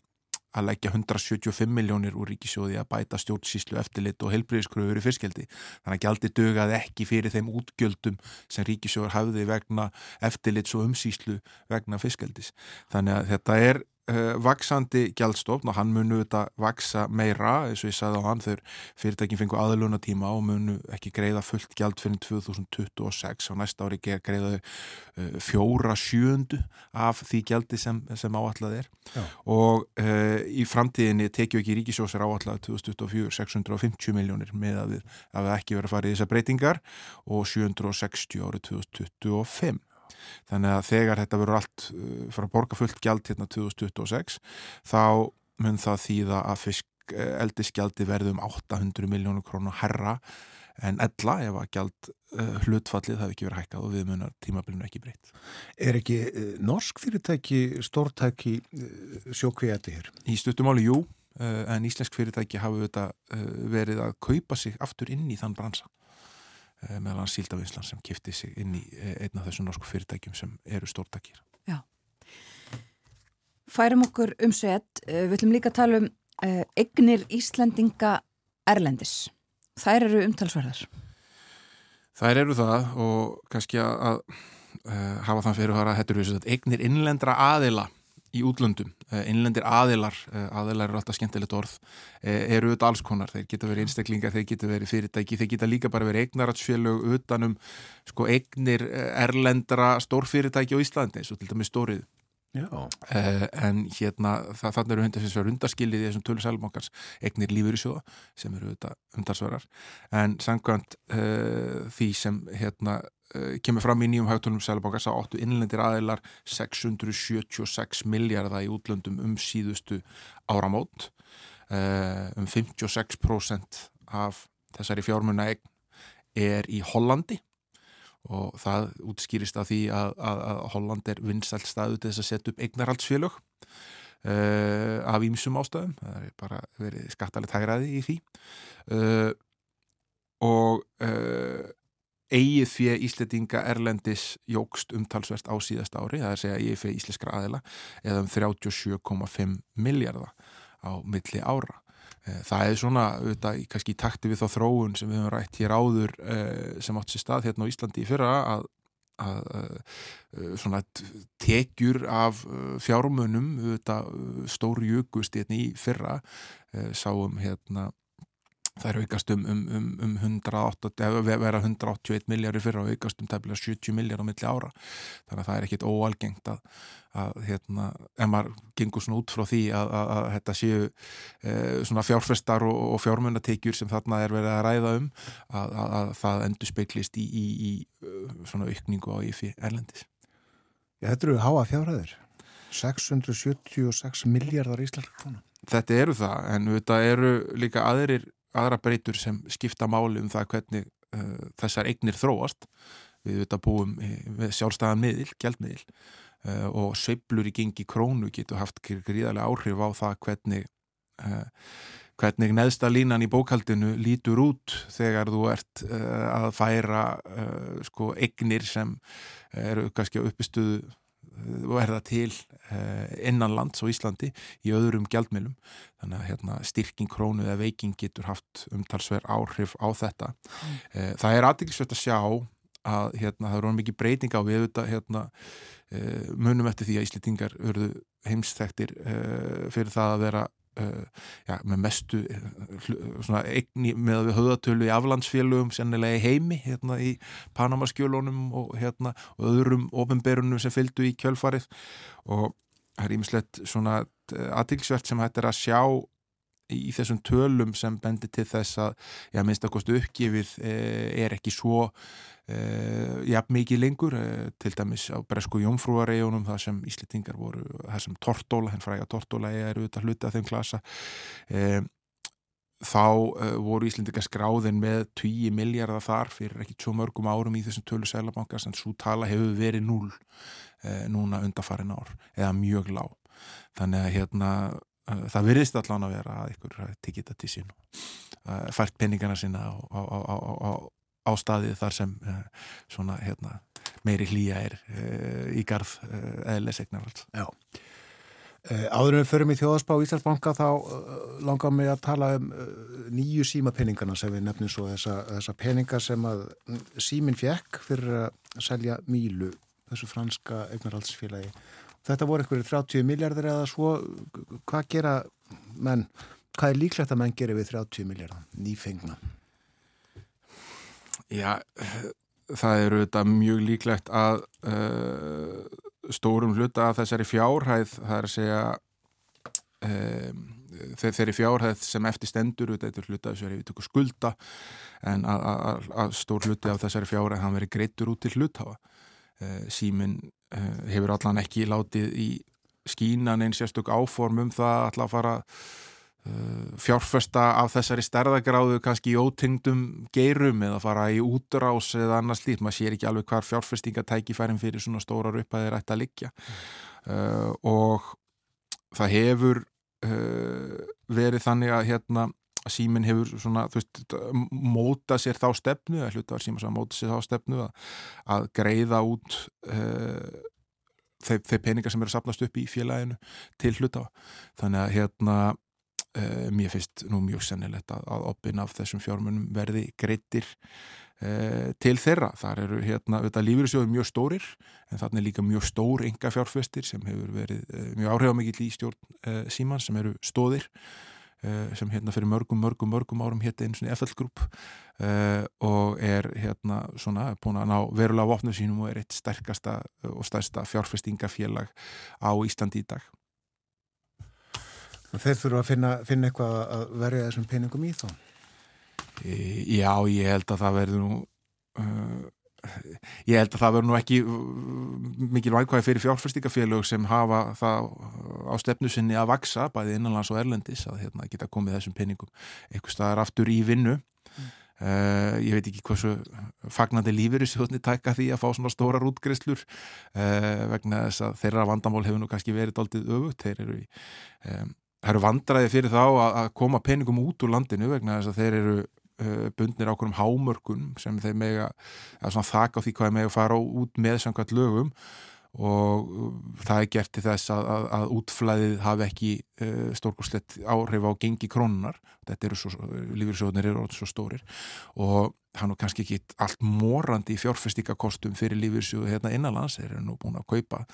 D: að leggja 175 miljónir úr ríkisjóði að bæta stjórnsíslu eftirlit og helbriðiskröfur í fyrskjaldi. Þannig að gjaldi dögað ekki fyrir þeim útgjöldum sem ríkisjóður hafði vegna eftirlits og umsíslu vegna fyrskjaldis. Þannig að þetta er uh, vaksandi gjaldstofn og hann munu þetta vaksa meira eins og ég sagði á hann þegar fyrirtækin fengu aðluna tíma og munu ekki greiða fullt gjald fyrir 2026 og næsta ári greiða uh, fjóra sjöndu af því gjaldi sem, sem áallad er.
A: Já.
D: og uh, í framtíðinni tekju ekki ríkisjósir áallad 2024 650 miljónir með að við, að við ekki verið að fara í þessar breytingar og 760 árið 2025 þannig að þegar þetta verður allt uh, fara að borga fullt gjald hérna 2026 þá mun það þýða að fisk, uh, eldisgjaldi verði um 800 miljónu krónu herra en ella ef að gjald uh, hlutfallið það hefur ekki verið hækkað og við munar tímabilinu ekki breytt.
A: Er ekki uh, norsk fyrirtæki, stórtæki uh, sjókviðati hér?
D: Í stuttumáli, jú, en íslensk fyrirtæki hafa verið að kaupa sig aftur inn í þann bransa uh, meðal hans Síldavinslan sem kifti sig inn í uh, einn af þessum norsku fyrirtækjum sem eru stórtækir.
B: Færum okkur um set, uh, við ætlum líka að tala um eignir Íslendinga Erlendis. Þær eru umtalsverðar.
D: Þær eru það og kannski að, að hafa þann fyrir að við að eignir innlendra aðila í útlöndum, uh, innlendir aðilar uh, aðilar eru alltaf skemmtilegt orð uh, eru auðvitað alls konar, þeir geta verið einstaklingar þeir geta verið fyrirtæki, þeir geta líka bara verið eignaratsfélög utanum sko eignir erlendra stórfyrirtæki á Íslandi eins og til dæmis stórið. Uh, en hérna það, þannig eru hundar sem er undarskilið í þessum tölu sælumokans eignir lífur í sjóða sem eru þetta undarsverðar en samkvæmt uh, því sem hérna kemur fram í nýjum hagtölum sælumokans að áttu innlendir aðilar 676 miljardar í útlöndum um síðustu áramót. Um 56% af þessari fjármunna er í Hollandi. Og það útskýrist af því að, að, að Holland er vinsælt staðu til þess að setja upp eignarhaldsfélög uh, af ímsum ástöðum það er bara verið skattalegt hægraði í því. Uh, og uh, eigið fyrir Íslandinga Erlendis jógst umtalsvert á síðasta ári, það er að segja eigið fyrir íslenskra aðila eða um 37,5 miljardar á milli ára. Það er svona, auðvitað, kannski í takti við þá þróun sem við höfum rætt hér áður eh, sem átt sér stað hérna á Íslandi í fyrra að, að, að svona tekjur af fjármunum, auðvitað, stóru jökust hérna í fyrra, sáum hérna Það er aukast um, um, um, um 108, vera 181 miljardar fyrir og aukast um tæmlega 70 miljardar á milli ára. Þannig að það er ekkit óalgengt að, að hérna, ef maður gengur svona út frá því að, að, að þetta séu e, svona fjárfestar og, og fjármunatekjur sem þarna er verið að ræða um að það endur speiklist í, í, í svona aukningu á IFI erlendis.
A: Já, þetta eru háa fjárhæðir. 676 miljardar íslenskar krónar.
D: Þetta eru það, en þetta eru líka aðrir aðra breytur sem skipta máli um það hvernig uh, þessar eignir þróast. Við auðvitað búum við sjálfstæðan miðil, gjaldmiðil uh, og sveiblur í gengi krónu getur haft gríðarlega áhrif á það hvernig uh, hvernig neðsta línan í bókaldinu lítur út þegar þú ert að færa sko eignir sem eru kannski uppistuðu verða til innan lands á Íslandi í öðrum gjaldmilum þannig að hérna, styrking krónu eða veiking getur haft umtalsverð áhrif á þetta mm. það er aðeinsvægt að sjá að hérna, það eru mikið breyting á við þetta hérna, munum eftir því að Íslitingar verðu heimsþektir fyrir það að vera já, með mestu uh, eigni með höðatölu í aflandsfélögum sennilega í heimi hérna í Panamaskjölunum og, hérna, og öðrum ofinberunum sem fylgdu í kjölfarið. Og það er ímislegt svona aðtilsvert sem hættir að sjá í þessum tölum sem bendir til þess að já, minnst að kostu uppgifið eh, er ekki svo eh, jafn mikið lengur eh, til dæmis á Bresku Jónfrúaregjunum það sem Íslitingar voru, það sem Tortóla henn fræga Tortóla er auðvitað hluti af þeim klasa þá voru Íslendingar skráðin með 10 miljardar þar fyrir ekki svo mörgum árum í þessum tölu sælabankast en svo tala hefur verið núl núna undarfarin ár eða mjög lág. Þannig að hérna það virðist allan að vera að ykkur tikið þetta til sín og fært peningana sína á, á, á, á staðið þar sem svona hérna meiri hlýja er í garð eðlesegnarvald.
A: Já. Eh, áður en við förum í þjóðaspá Íslandsbanka þá langar mig að tala um nýju símapenningana sem við nefnum svo þessa, þessa peninga sem að mm, símin fjekk fyrir að selja Mílu, þessu franska eignarhaldsfélagi. Þetta voru einhverju 30 miljardir eða svo, hvað gera menn, hvað er líklegt að menn gera við 30 miljardar, nýfengna?
D: Já, það eru þetta mjög líklegt að uh, stórum hluta af þessari fjárhæð það er að segja um, þeirri fjárhæð sem eftir stendur þetta er hluta þessari við tökum skulda en að, stór hluti af þessari fjárhæð hann veri greittur út til hluthafa. Uh, símin uh, hefur allan ekki látið í skínan einn sérstök áform um það að fara Uh, fjárfesta af þessari stærðagráðu kannski í ótingdum geirum eða fara í útrás eða annars lít, maður sér ekki alveg hvar fjárfestingatækifærin fyrir svona stórar upphæðir ætti að liggja. Uh, og það hefur uh, verið þannig að hérna síminn hefur svona, þú veist, móta sér þá stefnu, eða hluta var síma að móta sér þá stefnu að, að greiða út uh, þeir, þeir peningar sem eru sapnast upp í félaginu til hluta þannig að hérna Uh, mér finnst nú mjög sennilegt að, að opin af þessum fjármunum verði greittir uh, til þeirra. Þar eru hérna auðvitað lífyrirsjóður mjög stórir en þarna er líka mjög stór enga fjárfestir sem hefur verið mjög áhrifamikill í stjórn síman sem eru stóðir sem hérna fyrir mörgum, mörgum, mörgum árum hérna eins og FL Group og er hérna svona búin að ná verulega vopnum sínum og er eitt sterkasta og stærsta fjárfestingafélag á Íslandi í dag.
A: Þeir þurfa að finna, finna eitthvað að verja þessum peningum í þá?
D: E, já, ég held að það verður nú uh, ég held að það verður nú ekki uh, mikil vægkvæði fyrir fjárfæstingafélög sem hafa það á stefnu sinni að vaksa, bæði innanlands og erlendis að hérna, geta komið þessum peningum eitthvað staðar aftur í vinnu mm. Uh, ég veit ekki hversu fagnandi lífur í sjóðni tæka því að fá svona stórar útgreifslur uh, vegna þess að þeirra vandamál hefur nú kannski verið aldrei öfugt, þeir eru í um, það eru vandraði fyrir þá að, að koma peningum út úr landinu vegna þess að þeir eru bundnir ákveðum hámörkun sem þeir mega, þakka á því hvað þeir mega fara út með samkvæmt lögum. Og uh, það er gert til þess að, að, að útflæðið hafi ekki uh, stórkurslegt áhrif á gengi krónunar, þetta eru svo lífyrsjóðnir eru svo stórir. Og hann er kannski ekki allt morandi í fjárfestíkakostum fyrir lífyrsjóðu hérna innanlands, eru nú búin að kaupa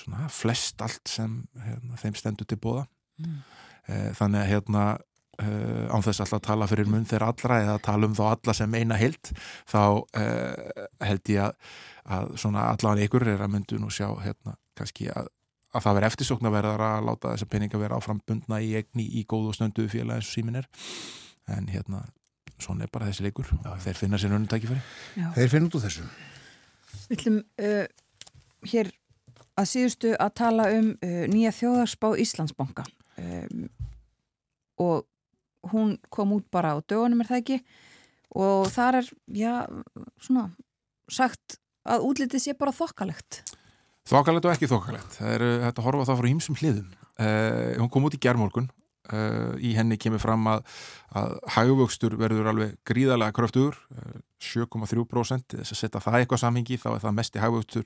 D: svona flest allt sem hérna, þeim stendur til bóða mm. þannig að hérna Uh, án þess alltaf að tala fyrir mun þeirra allra eða tala um þá alla sem eina held þá uh, held ég að, að svona allan ykkur er að myndu nú sjá hérna kannski að, að það veri eftirsókn að láta þessa peninga vera áframbundna í egni í góð og snöndu félag eins og símin er. En hérna svona er bara þessi leikur Já. þeir finna sér önnutæki fyrir
A: Þeir finna út úr þessu.
B: Við ætlum uh, hér að síðustu að tala um nýja þjóðarspá Íslandsbanka. Um, og hún kom út bara á dögunum er það ekki? Og þar er, já, svona sagt að útlitið sé bara þokkalegt.
D: Þokkalegt og ekki þokkalegt. Það er þetta horfa það frá hýmsum hliðum. Uh, hún kom út í gerðmorgun Uh, í henni kemur fram að, að hæguvöxtur verður alveg gríðarlega kröftugur, uh, 7,3% þess að setja það eitthvað samhengi þá er það mest í hæguvöxtur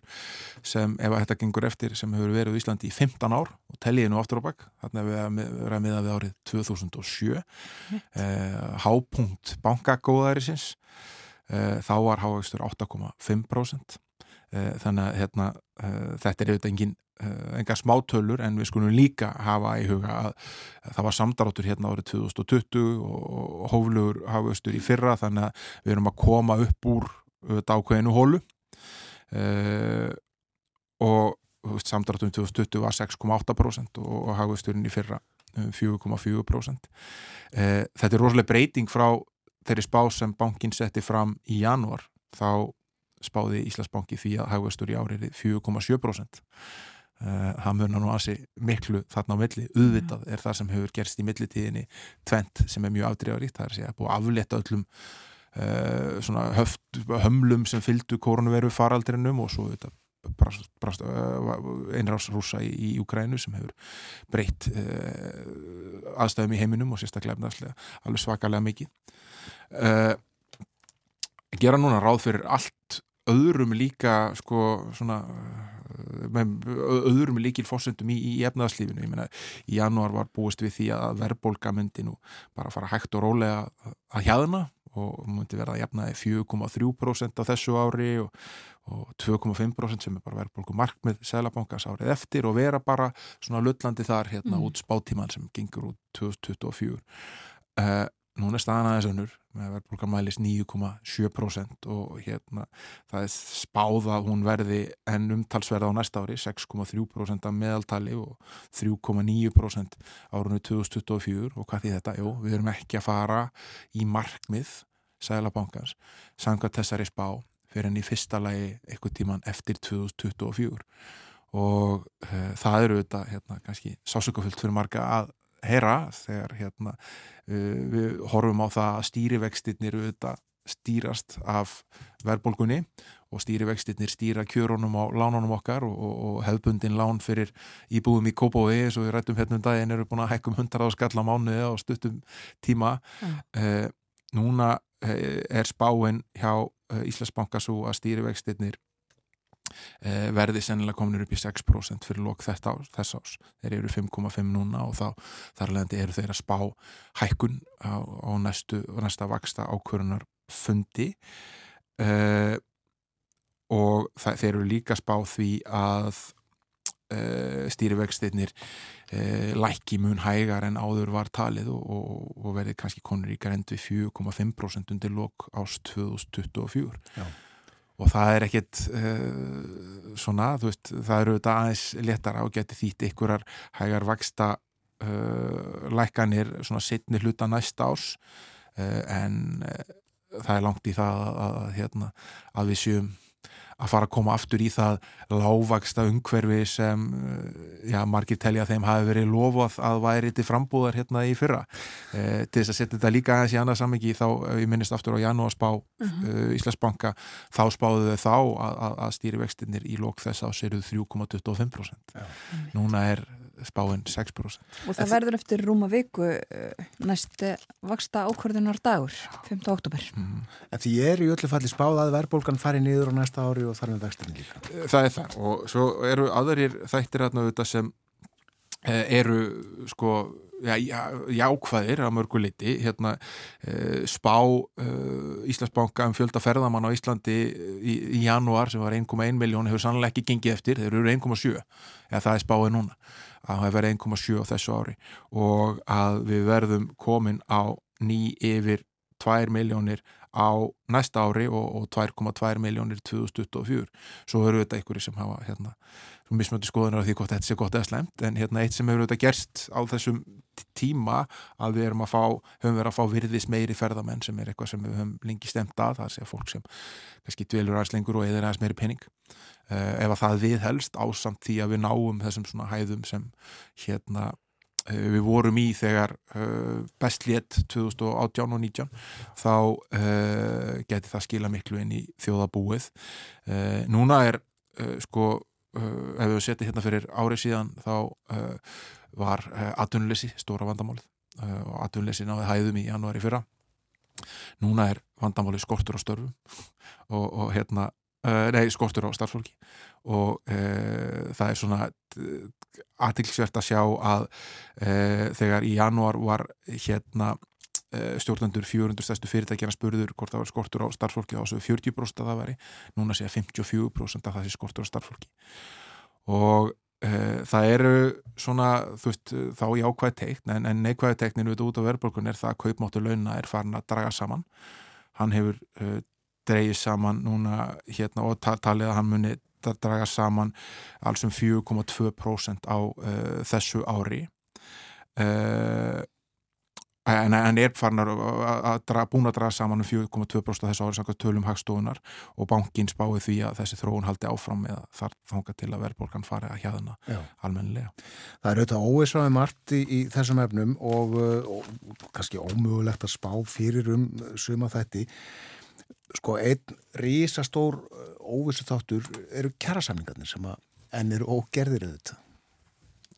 D: sem ef þetta gengur eftir sem hefur verið í Íslandi í 15 ár. Og telliði nú aftur á bakk þannig að við erum að miða við árið 2007 uh, hápunkt bankagóðarisins uh, þá var hæguvöxtur 8,5% uh, þannig að hérna, uh, þetta er auðvitað engin enga smátölur en við skulum líka hafa í huga að, að það var samdráttur hérna árið 2020 og hóflugur hafustur í fyrra þannig að við erum að koma upp úr dákveðinu hólu. Uh, og samdrátturinn 2020 var 6,8% og hafusturinn í fyrra 4,4% uh, þetta er rosalega breyting frá þeirri spá sem bankin setti fram í januar þá spáði Íslandsbanki því að hafustur í árið 4,7% Uh, það mörna nú aðsi miklu þarna á milli, auðvitað er það sem hefur gerst í millitíðinni tvent sem er mjög afdreifaríkt, það er að segja búið að afleta öllum uh, svona höft, hömlum sem fylgdu koronaviru faraldrinum og svo þetta brast, brast, uh, einrásrúsa í, í Ukrænu sem hefur breytt aðstæðum í heiminum og sérstaklega alveg svakalega mikið. Gera núna ráð fyrir allt öðrum líka sko svona með öðrum líkil fórsöndum í, í efnaðarslífinu. Ég meina, í janúar var búist við því að verðbólka myndi nú bara fara hægt og rólega að hjæðna og myndi verða að jafna 4,3% á þessu ári og, og 2,5% sem er bara verðbólku markmið Sælabankas árið eftir og vera bara svona lullandi þar hérna mm. út spáttíman sem gengur út 2024. Uh, núna staðan aðeins önnur með verðbólkamælis 9,7% og hérna það er spáð að hún verði enn umtalsverða á næsta ári 6,3% af meðaltali og 3,9% árunni 2024 og hvað því þetta? Jú, við erum ekki að fara í markmið Sælabankans sanga þessari spá fyrir enn í fyrsta lagi eitthvað tíman eftir 2024 og uh, það eru þetta hérna kannski sásökufullt fyrir marga að heyra þegar hérna, uh, við horfum á það að stýrivextinnir stýrast af verðbólgunni og stýrivextinnir stýra kjörunum á lánunum okkar og, og, og hefbundin lán fyrir íbúðum í Kópói eins og við rættum hérna um daginn eru búin að hækkum hundar á skalla mánuði á stuttum tíma mm. uh, núna uh, er spáinn hjá Íslandsbanka svo að stýrivextinnir Eh, verði sennilega kominur upp í 6% fyrir lók þess ás. Þeir eru 5,5 núna og þá þar leðandi eru þeir að spá hækkun á, á næstu, næsta vaksta ákvörunar fundi uh, og það, þeir eru líka spá því að uh, stýrivegstinnir uh, lækki mun hægar en áður var talið og, og, og verði kannski konur í grænd við 4,5% undir lók ást 2024. Já og það er ekkit uh, svona, þú veist, það eru þetta aðeins letara og geti þýtt ykkurar hægar vaksta uh, lækanir svona setni hluta næsta ás uh, en það er langt í það að, að, hérna, að við séum að fara að koma aftur í það lágvaksta umhverfi sem eh, já, margir telja að þeim hafi verið lofað að væri til frambúðar hérna í fyrra. E, til þess að setja þetta líka aðeins í annað samengi þá, eh, ég minnist aftur á janúarspá uh -huh. uh, Íslandsbanka, þá spáðu þau þá að, að, að stýrivextinir í lók þess á séruð 3,25% núna er spáinn 6%.
B: Og það verður eftir rúma viku eh, næst vaksta ákvörðunar dagur, 5. oktober. Mm.
A: En því er í öllu falli spáð að verðbólgan fari niður á næsta ári og þar með vextinni líka.
D: Eh, það er það og svo eru aðrir þættir aðna auðvitað sem eh, eru sko já, jákvæðir að mörgu liti hérna spá Íslandsbanka um fjölda ferðamann á Íslandi í, í janúar sem var 1,1 miljón hefur sannlega ekki gengið eftir, þeir eru 1,7 eða það er spáið núna að það verði 1,7 á þessu ári og að við verðum komin á ný yfir 2 miljónir á næsta ári og, og 2,2 miljónir 2024. Svo eru þetta einhverju sem hafa hérna, mismöndi skoðunar af því hvort þetta sé gott eða slemt en hérna eitt sem hefur þetta gerst á þessum tíma að við erum að fá höfum verið að fá virðis meiri ferðamenn sem er eitthvað sem við höfum lengi stemt að það sé að fólk sem kannski dvelur aðeins lengur og eða aðeins meiri penning uh, ef að það við helst ásamt því að við náum þessum svona hæðum sem hérna við vorum í þegar uh, bestlétt 2018 og 19 þá geti það skila miklu inn í þjóðabúið núna er sko ef við setjum hérna fyrir árið síðan þá var atunleysi stóra vandamálið. Og atunleysi náði hæðum í janúari fyrra. Núna er vandamálið skortur á störfum. Og, og hérna Uh, nei, skortur á starffólki og uh, það er svona aðtilsvert að sjá að uh, þegar í janúar var hérna stjórnendur 400 stærstu fyrirtækjana spurður hvort það var skortur á starffólki þá svo 40% að það veri, núna sé að 54% að það sé skortur á starffólki og það eru svona, þú veist, þá í ákvæði teikn en, en neikvæði teikninu út á verðbólkun er það að kaupmáttu launa er farin að draga saman. Hann hefur dreyið saman núna hérna og talið að hann muni draga saman alls um 4,2% á uh, þessu ári. Uh, en hann er farin að, búin að draga saman um 4,2% þessu ári samkvæmt tölum hagstofunar og bankin spáði því að þessi þróun haldi áfram með þar þánga til að verðbólkan fari að hjæðuna almennilega.
A: Það er auðvitað óvísaði margt í, í þessum efnum og, og, og kannski ómögulegt að spá fyrir um suma þetta sko einn rísastór uh, óvissu þáttur eru kjærasamlingarnir sem að enn eru ógerðir auðvitað.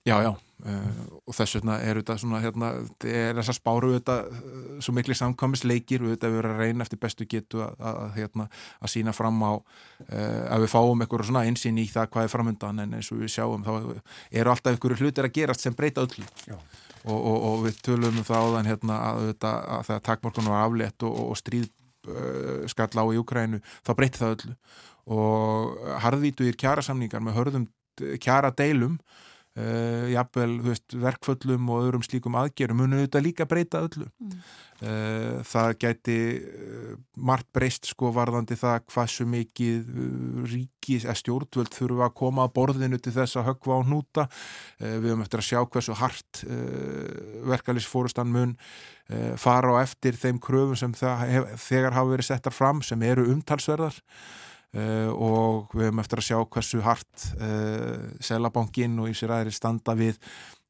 D: Já, já, uh, og þess vegna er þetta svona, hérna, er þess að spáru þetta uh, svo miklu samkvæmisleikir og þetta verður að reyna eftir bestu getu að, að, hérna, að sína fram á uh, að við fáum eitthvað svona einsinn í það hvað er framöndan en eins og við sjáum þá eru alltaf einhverju hlutir að gerast sem breyta öllu og, og, og við tölum um það áðan hérna að, að, að þegar takmorkunum var aflétt og, og stríð skall á í Ukrænu, þá breyti það öllu. Og harðvítuðir kjærasamningar með hörðum kjæra deilum Uh, jafnvel veist, verkföllum og öðrum slíkum aðgerum munu þetta líka breyta öllu. Mm. uh, það gæti uh, margt breyst sko varðandi það hvað svo mikið ríkis eða stjórnvöld þurfa að koma að borðinu til þess að höggva á hnúta. Við höfum eftir að sjá hversu hart verkefælisfórustan mun fara á eftir þeim kröfum sem hef, þegar hafa verið settar fram sem eru umtalsverðar Uh, og við höfum eftir að sjá hversu hart uh, eh, selabankin og í sér aðri standa við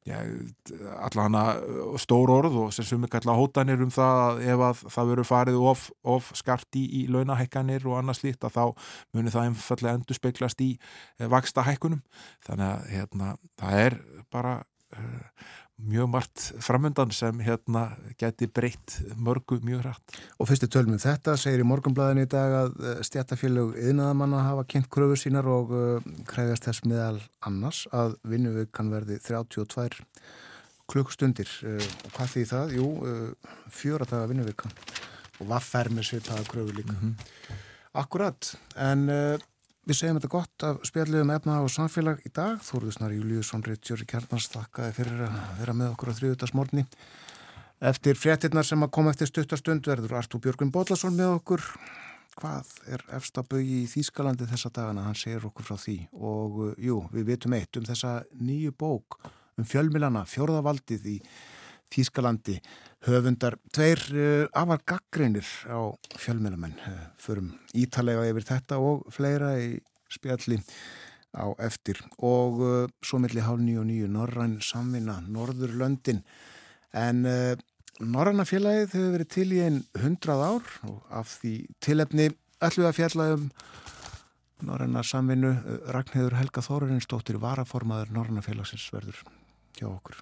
D: ja, allana stór orð og sem sumi kalla hótanir um það að ef að það veru farið of, of skart í, í launahækkanir og annað slíkt að þá munir það einfallega endur speiklast í uh, vaksta hækkunum þannig að hérna, það er bara mjög margt framöndan sem hérna geti breytt mörgu mjög hrætt.
A: Og fyrstu tölmum þetta segir í morgunblæðinu í dag að eh, stjættafélög yðnaðamanna hafa kynnt kröfur sínar og uh, kræðast þess meðal annars að vinnuvig kann verði 32 klukkstundir uh, og hvað því það? Jú, fjóra daga vinnuvika og hvað fer með svipaða kröfur líka. Mm -hmm. Akkurat, en Við segjum þetta gott af spjalliðum efna og samfélag í dag. Þóruðsnar Júliusson Ritjur Kjarnars þakkaði fyrir að vera með okkur á þriðutarsmórni. Eftir fréttinnar sem að koma eftir stuttarstund verður Artúr Björgvin Bóllarsson með okkur. Hvað er efstabögi í Þýskalandi þessa dagana? Hann segir okkur frá því. Og jú, við vitum eitt um þessa nýju bók um fjölmilana, fjórðavaldið í Þýskalandi höfundar. Tveir uh, afar gaggreinir á fjölmennamenn uh, förum ítalega yfir þetta og fleira í spjalli á eftir. Og uh, svo milli hálf nýju og nýju Norræn samvinna Norðurlöndin. En Norræna félagið hefur verið til í einn hundrað ár og af því tilefni öllu að fjalla um Norræna samvinnu. Ragnhildur Helga Þórarinsdóttir varaformaður Norræna félagsins verður hjá okkur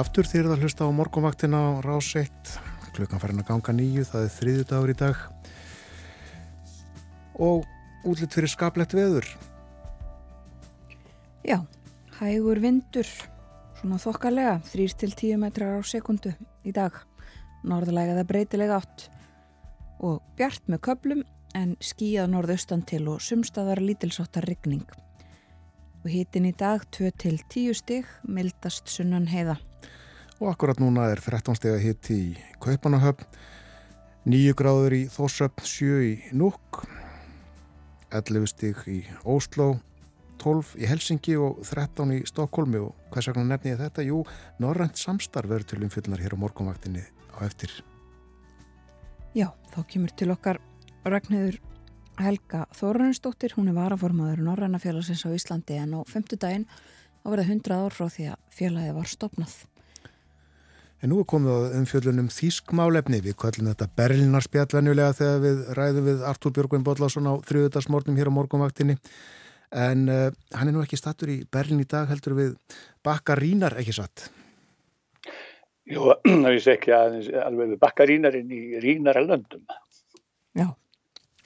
A: aftur þýrið að hlusta á morgunvaktina á rás 1 klukkan farin að ganga nýju, það er þriðju dagur í dag. Og útlitt fyrir skaplegt veður.
B: Já, hægur vindur svona þokkalega 3-10 metrar á sekundu í dag. Norðlega eða breytilega átt. Og bjart með köplum en skíða norðaustan til og sumstaðar lítilsáttar rigning og hitin í dag 2-10 stig mildast sunnan heiða
A: og akkurat núna er 13 steg að hitt í Kaupanahöfn 9 gráður í Þórsöfn 7 í Núk 11 steg í Ósló 12 í Helsingi og 13 í Stokkólmi og hvers vegna nefni ég þetta? Jú, Norrænt samstarf verður til umfylgnar hér á morgunvaktinni á eftir.
B: Já, þá kemur til okkar Ragnhildur Helga Þóranunsdóttir, hún er varaformaður Norræna félagsins á Íslandi en á femtudaginn þá verða 100 ár frá því að félagið var stopnað.
A: En nú er komið á umfjöldunum þýskmálefni. Við kvöllum þetta Berlinarspjallanjulega þegar við ræðum við Artúr Björgvin Bodlásson á þriðutarsmórnum hér á morgunvaktinni. En uh, hann er nú ekki stattur í Berlin í dag heldur við Bakkarínar ekki satt.
E: Jú, það vissi ekki að alveg við Bakkarínarinn í Rínaralöndum.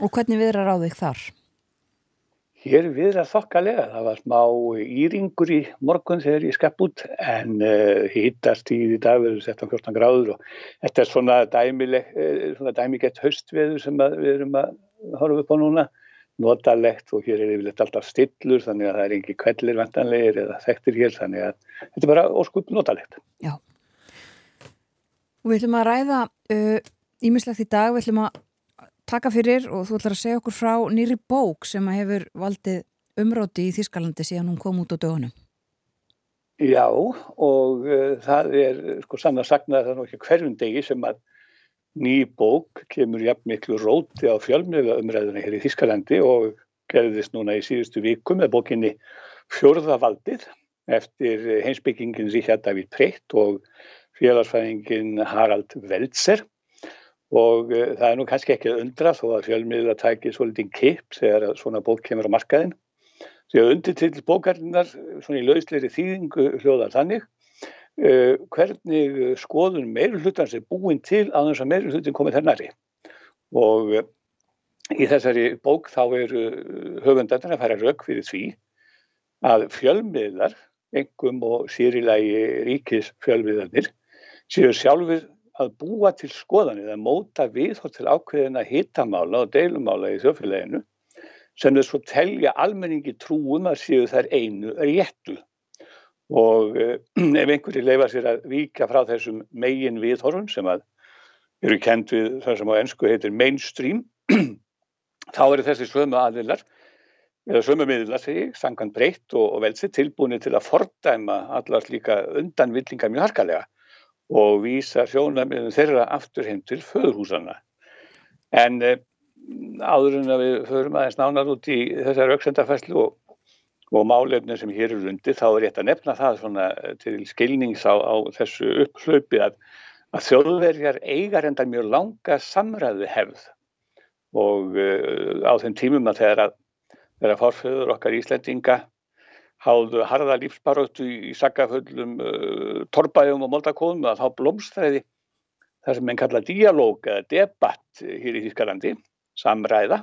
B: Og hvernig viðrar á þig þar?
E: Hér viðra þokkalega, það var smá íringur í morgun þegar ég skepp út en uh, hittast í dag verður 17-14 gráður og þetta er svona, dæmileg, uh, svona dæmigett höstveður sem við erum að horfa upp á núna, notalegt og hér er yfirleitt alltaf stillur þannig að það er ekki kvellir vantanlegir eða þekktir hér þannig að þetta er bara óskup notalegt.
B: Já, og við ætlum að ræða ímislegt uh, í dag, við ætlum að taka fyrir og þú ætlar að segja okkur frá nýri bók sem hefur valdið umróti í Þískalandi síðan hún kom út á dögunum.
E: Já og uh, það er sko saman að sagna að það er nokkið hverjum degi sem að ný bók kemur jafn miklu róti á fjölmjöga umræðuna hér í Þískalandi og gerðist núna í síðustu viku með bókinni Fjörðavaldið eftir heimsbyggingin Ríkjard Davíð Preitt og félagsfæðingin Harald Veltser og uh, það er nú kannski ekki undra þó að fjölmiðla tæki svolítið kipp þegar svona bók kemur á markaðin. Því að undir til bókarinnar svona í lausleiri þýðingu hljóðar þannig uh, hvernig skoðun meirulhutans er búin til að þess að meirulhutin komið næri. Og uh, í þessari bók þá eru höfundarnir að færa rauk fyrir því að fjölmiðlar, engum og sýrilagi ríkis fjölmiðlarnir, séu sjálfur að búa til skoðanir, að móta viðhótt til ákveðina hittamála og deilumála í þjófélaginu sem þau svo telja almenningi trúum að séu þær einu réttu. Og uh, ef einhverju leifa sér að vika frá þessum megin viðhorfum sem að eru kent við það sem á ennsku heitir mainstream, þá eru þessi sömu aðilar, eða sömu miðlar segi, sangan breytt og, og velsi tilbúinu til að fordæma allar líka undanvillingar mjög harkalega og vísa sjónamiðum þeirra aftur heim til föðurhúsana. En eh, áður en að við förum aðeins nánar út í þessar auksendafæslu og, og málefni sem hér eru undir, þá er rétt að nefna það svona til skilnings á, á þessu upplöpi að, að þjóðverjar eigar enda mjög langa samræðu hefð og uh, á þeim tímum að þeirra, þeirra forföður okkar Íslendinga háðu harða lífsbaróttu í saggaföllum uh, torbæðum og moldakóðum að þá blómstræði það sem enn kalla dialóg eða debatt hér í Þískalandi, samræða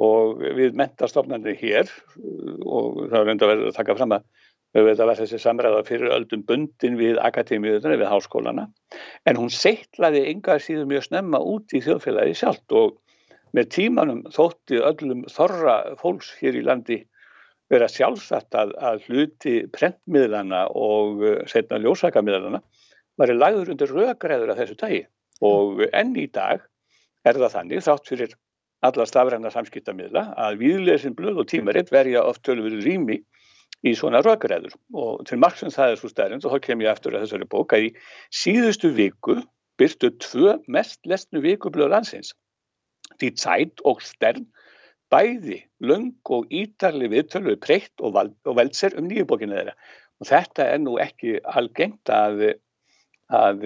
E: og við mentastofnarnir hér og það er reynda að verða að taka fram að við veitum að verða þessi samræða fyrir öldum bundin við akademíuðuna, við háskólana en hún seittlaði yngar síður mjög snemma út í þjóðfélagi sjálft og með tímanum þótti öllum þorra fólks hér í landi vera sjálfsagt að, að hluti prentmiðlana og uh, setna ljósakamiðlana var lagður undir rögræður af þessu tægi og enn í dag er það þannig þátt fyrir alla stafræna samskiptamiðla að viðlesin blöð og tímaritt verja oft tölur rými í svona rögræður og til margsum það er svo stærnd og þá kem ég eftir að þessari bók að í síðustu viku byrtu tvö mest lesnu vikublöð landsins. Die Zeit og Stern bæði löng og ítarli viðtölu preytt og, og veldser um nýjubókinu þeirra. Og þetta er nú ekki algengt að, að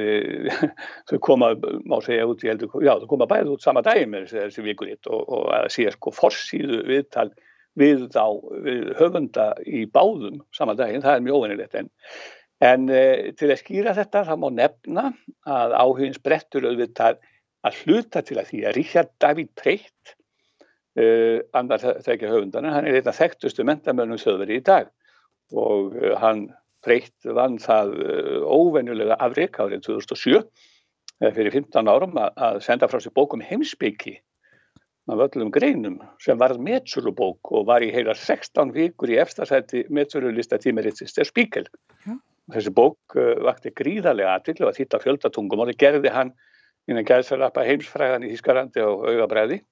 E: þau koma, má segja út, heldur, já þau koma bæði út sama dagi með þessi vikuritt og, og að sé sko forsýðu viðtal við þá við höfunda í báðum sama daginn, það er mjög óvinnilegt en, en e, til að skýra þetta það má nefna að áhugins brettur auðvitað að hluta til að því að Richard David Preytt Uh, annar þekkja höfundan hann er einn af þekktustu mentamönnum söðveri í dag. Og uh, hann breytt vann það uh, óvenjulega afreik árið 2007 fyrir 15 árum að, senda frá sér bókum heimsbyggi af öllum greinum sem varð metsölubók og var í heila 16 vikur í efstasæti metsölulista tímarittist er spíkel ja. þessi bók vakti gríðarlega aðvill og að þýtta fjöldatungum og það gerði hann innan gæðsverðarpa heimsfræðan í Þískarandi og augabræði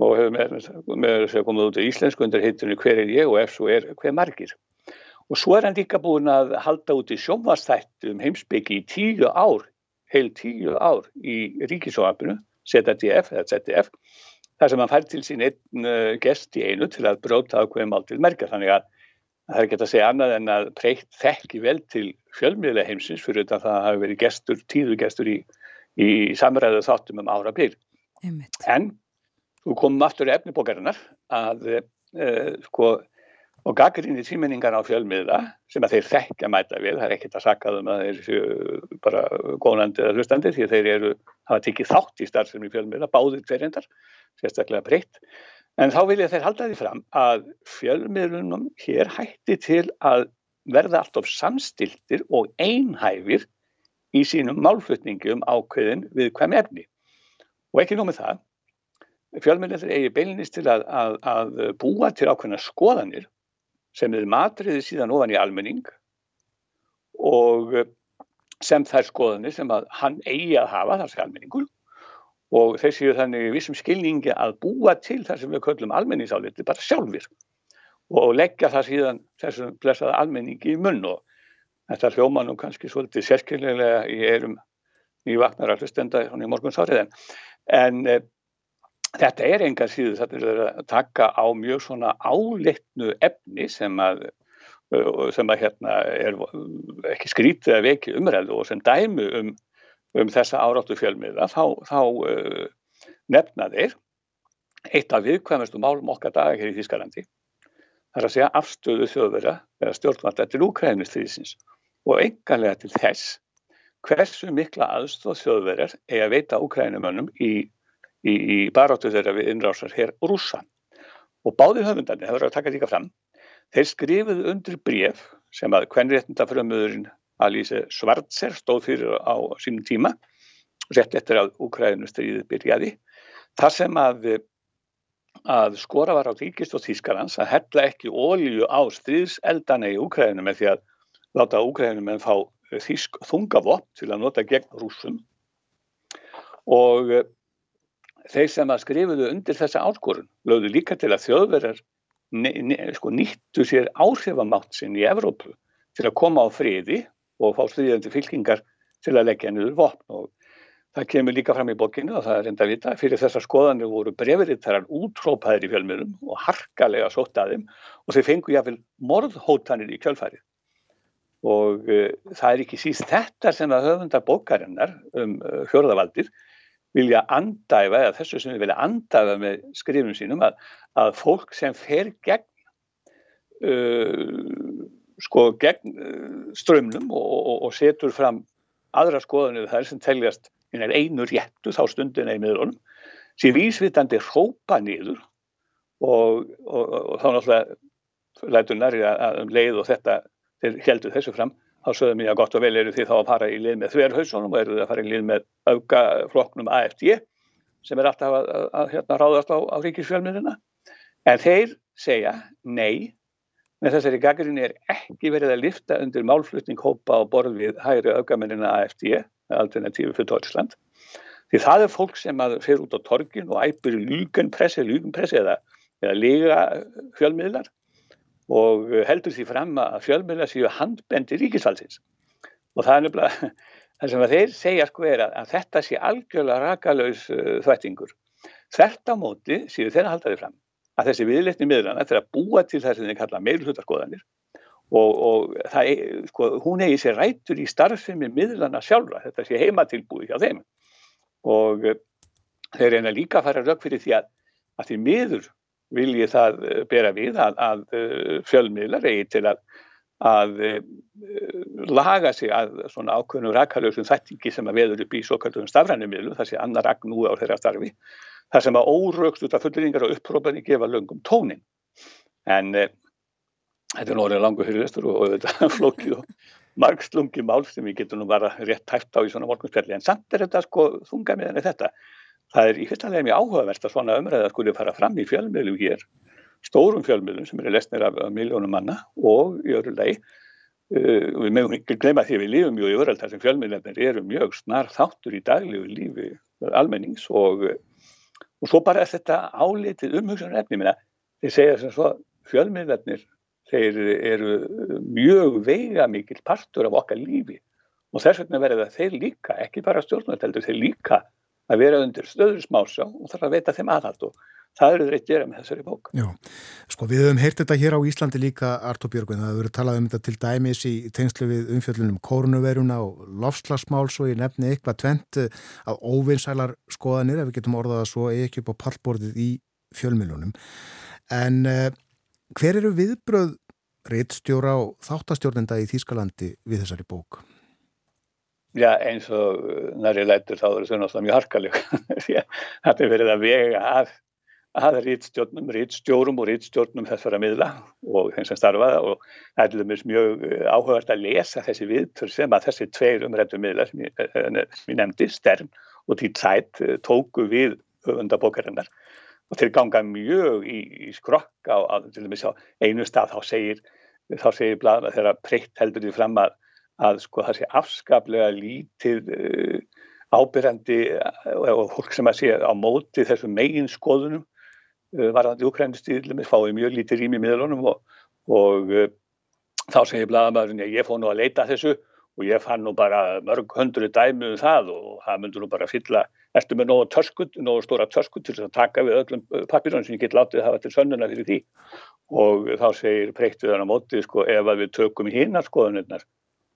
E: og hefur með, þess að koma út í íslensku undir heitunni hver er ég og ef svo er hver margir. Og svo er hann líka búin að halda út í sjónvastættu um heimsbyggi í tíu ár, heil tíu ár í ríkisóafinu, ZDF ZDF, þar sem hann fær til sín einn uh, gest í einu til að bróta á hverjum aldrei merka. Þannig að, það er ekki að segja annað en að breytt þekki vel til fjölmiðlega heimsins fyrir þetta að það hafi verið gestur, tíðu gestur í, í samræðu þáttum um ára byrj. En þú komum aftur í efnibókarinnar að uh, sko og gaggrínir tíminningar á fjölmiðla sem að þeir þekkja mæta við, það er ekkert að sakka um að þeir séu bara góðnandi eða hlustandi því þeir eru, hafa tikið þátt í starfsefni fjölmiðla, báðir hverjendar, sérstaklega breytt. En þá vilja þeir halda því fram að fjölmiðlunum hér hætti til að verða allt of samstiltir og einhæfir í sínum málflutningum ákveðin við hvem efni. Og ekki nómið það, fjölmiðlunum eigi beilinist til að, að, að búa til ákveðina skoðanir sem er matriði síðan ofan í almenning og eh, sem þær skoðanir sem að hann eigi að hafa þar sem almenningur og þeir séu þannig vissum skilningi að búa til þar sem við köllum almenningsáliti bara sjálfur og leggja það síðan þessum blessaða almenningi í munn og þetta hljóma nú kannski svolítið sérkynlega í erum nývagnar að hlustenda í morgunsáriðin en e, þetta er engar síðu þetta er að taka á mjög svona áleitnu efni sem að sem að hérna er ekki skrítið að veki umræðu og sem dæmu um, um þessa áráttu fjölmiða þá, þá uh, nefna þeir eitt af viðkvæmustu málum okkar dagar hér í Þískalandi þar að segja afstöðu þjóðverða eða stjórnvalda til Úkrænistrísins og enganlega til þess hversu mikla aðstóð þjóðverðar er að veita Úkrænumönnum í í, í baróttu þeirra við innrásar hér rúsa. Og báði höfundarnir, það verður að taka líka fram, þeir skrifuðu undir bref sem að kvenréttindafrömmuðurinn Alíse Svartser stóð fyrir á sínum tíma, rétt eftir að Úkrænustriðið byrjaði, þar sem að, að skora var á ríkist og Þýskarlands að hella ekki ólíu á stríðseldana í Úkrænu með því að láta Úkrænum en fá þýsk þungavopp til að nota gegn rúsum og þeir sem að skrifuðu undir þessa áskorun lögðu líka til að þjóðverðar sko, nýttu sér áhrifamátt sinn í Evrópu til að koma á friði og fá stríðandi fylkingar til að leggja niður vopn. Og það kemur líka fram í bókinu og það er enda að vita fyrir þessar skoðanir voru brefriðtarar útrópaðir í fjölmjölum og harkalega sótt að þeim og þeir fengu jáfnvel morðhótanir í kjölfærið og uh, það er ekki síst þetta sem að höfunda bókarinnar um uh, fjörðavaldið vilja andæfa, eða þessu sem vilja andæfa með skrifum sínum að, að fólk sem fer gegn uh, sko gegn uh, strömmnum og, og, og setur fram aðra skoðanir þar sem teljast einu réttu þá stundin eða miðlunum sem vísvitandi hrópa nýður og, og þá náttúrulega lætur næri að um leið og þetta heldur þessu fram þá sögðum ég að gott og vel eru því þá að fara í lið með þverhauðsónum og eru þið að fara í lið með aukafloknum AFD sem er alltaf að, að, að hérna, ráðast á, á ríkisfjölmiðina en þeir segja nei með þessari gagrinni er ekki verið að lifta undir málflutning hópa á borð við hægri aukamenina AFD alternatífi fyrir Deutschland. Því það er fólk sem fyrir út á torgin og æpur lúgenpressi eða, eða lega fjölmiðlar og heldur því fram að fjölmjöla séu handbendi ríkisfalsins og það er nefnilega það sem þeir segja sko er að, að þetta sé algjörlega rakalauðs uh, þvættingur. Þvert á móti séu þeirra haldaði fram að þessi viðleitni miðlana þeirra búa til það sem þeir kalla meilhutaskoðanir og, og það, sko, hún eigi sér rætur í starfsemi miðlana sjálfra, þetta sé heimatilbúi hjá þeim. Og uh, þeir reyna líka að fara rauk fyrir því að, að því miður vil ég það eh, bera við að, að eh, fjölmiðlar eigi til að, að eh, laga sig að svona ákveðnum rakalösum þættingi sem að veður upp í svo kallum stafrænum miðlum, það sé annar ragn nú á þeirra starfi, þar sem að órögst út af fulleringar og upprópaði gefa löngum tónin. En e, þetta er náttúrulega langu fyrirlistur og, og þetta flókið og margslungi mál sem við getum nú bara rétt tæft á í svona morgunspjalli, en samt er þetta sko þunga meðan þetta það er í fyrsta lega mjög áhugavert að svona umræða skulle fara fram í fjölmiðlum hér, stórum fjölmiðlum sem eru lesnir af, af miljónum manna og í öðru lagi, uh, við meðum ekki glema því við lífum mjög í öðrald þar sem fjölmiðlefnir eru mjög snar þáttur í daglegu lífi almennings og, og svo bara er þetta álitið umhugsanar efni, minna, þeir segja sem svo fjölmiðlefnir, þeir eru mjög veiga mikil partur af okkar lífi og þess vegna verður það þeir líka, ekki bara stjórnvöldeldur, þeir líka að vera undir stöður smásjá og þarf að veita þeim aðhald og það eru reitt gera með þessari bók.
A: Já, sko við höfum heyrt þetta hér á Íslandi líka Artur Björgvin, það hefur talað um þetta til dæmis í tengslu við umfjöllunum kórnuveruna og lofslagsmál svo ég nefni eitthvað tvent að óvinsælar skoðanir, ef við getum orðað að svo ekki upp á pallborðið í fjölmilunum en uh, hver eru viðbröð reittstjóra og þáttastjórnenda í Þýskalandi við þessari bók?
E: Já, eins og næri lætur þá eru þau náttúrulega mjög harkaleg. Þetta er verið að vega að að rítstjórnum, rítstjórum og rítstjórnum þessara miðla og þeim sem starfaða og það er mjög áhugast að lesa þessi viðtur sem að þessi tveir umrættu miðla sem ég, eh, sem ég nefndi, Stern og Títsætt tóku við höfundabókarinnar og þeir ganga mjög í, í skrokk á, á, á einu stað þá segir þá segir blaðna þegar preytt heldur því fram að, að sko það sé afskaplega lítið uh, ábyrjandi uh, og fólk sem að sé á móti þessum megin skoðunum uh, varðandi ukrænustíðlum fái mjög lítið rými í miðlunum og, og uh, þá segir blaðamæðurinn ég fóð nú að leita þessu og ég fann nú bara mörg hundru dæmi um það og það myndur nú bara fylla ertu með nógu törskut, nógu stóra törskut til að taka við öllum papirunum sem ég get látið að hafa til sönnuna fyrir því? Og þá segir preyktið hann á móti sko ef við tökum hínar skoðunirnar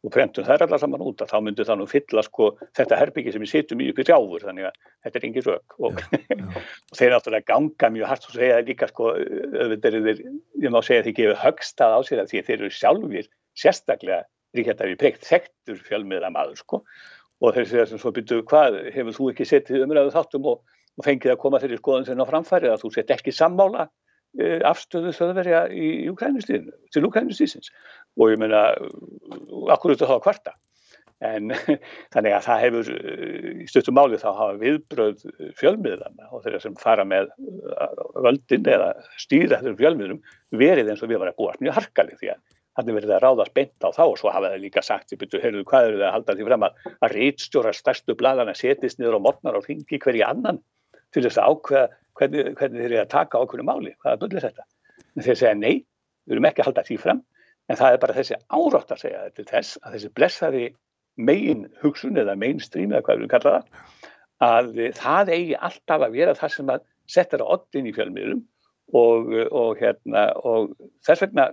E: og prentum þær allar saman út að þá myndur það nú fylla sko þetta herbyggi sem við sittum í upp í trjáfur þannig að þetta er engin rauk og, og þeir náttúrulega ganga mjög hægt og segja líka sko þeir, ég má segja þeir gefa högstað á sér að því þeir eru sjálfur sérstaklega ríkjættar í preykt þektur fjölmiðla maður sko. Og þeir segja sem svo byrju hvað hefur þú ekki sett umræðu þáttum og, og fengið að koma þeirri skoðan sem á framfæri að þú sett ekki sammála e, afstöðu þauðverja í, í Ukrænustíðinu, til Ukrænustíðsins og ég meina, akkur út á það kvarta? En þannig að það hefur í stöttum máli þá hafa viðbröð fjölmiðlana og þeirra sem fara með völdin eða stýra þessum fjölmiðlum verið eins og við varum að búast mjög harkalið því að Þannig verður það að ráðast beint á þá og svo hafa það líka sagt, ég byrju, heyrðu, hvað eru það að halda því fram að, að rítstjóra stærstu bladana setist niður á morgnar og ringi hverji annan til þess að ákveða hvernig, hvernig þeir eru að taka ákveðinu máli, hvaða byrju þetta. En þeir segja nei, við erum ekki að halda því fram, en það er bara þessi árátt að segja þetta þess að þessi blessaði megin hugsun eða mainstream eða hvað við erum kallað að það eigi alltaf að vera það sem að setja það oddin í fjölmiðlum og, og, hérna, og þess vegna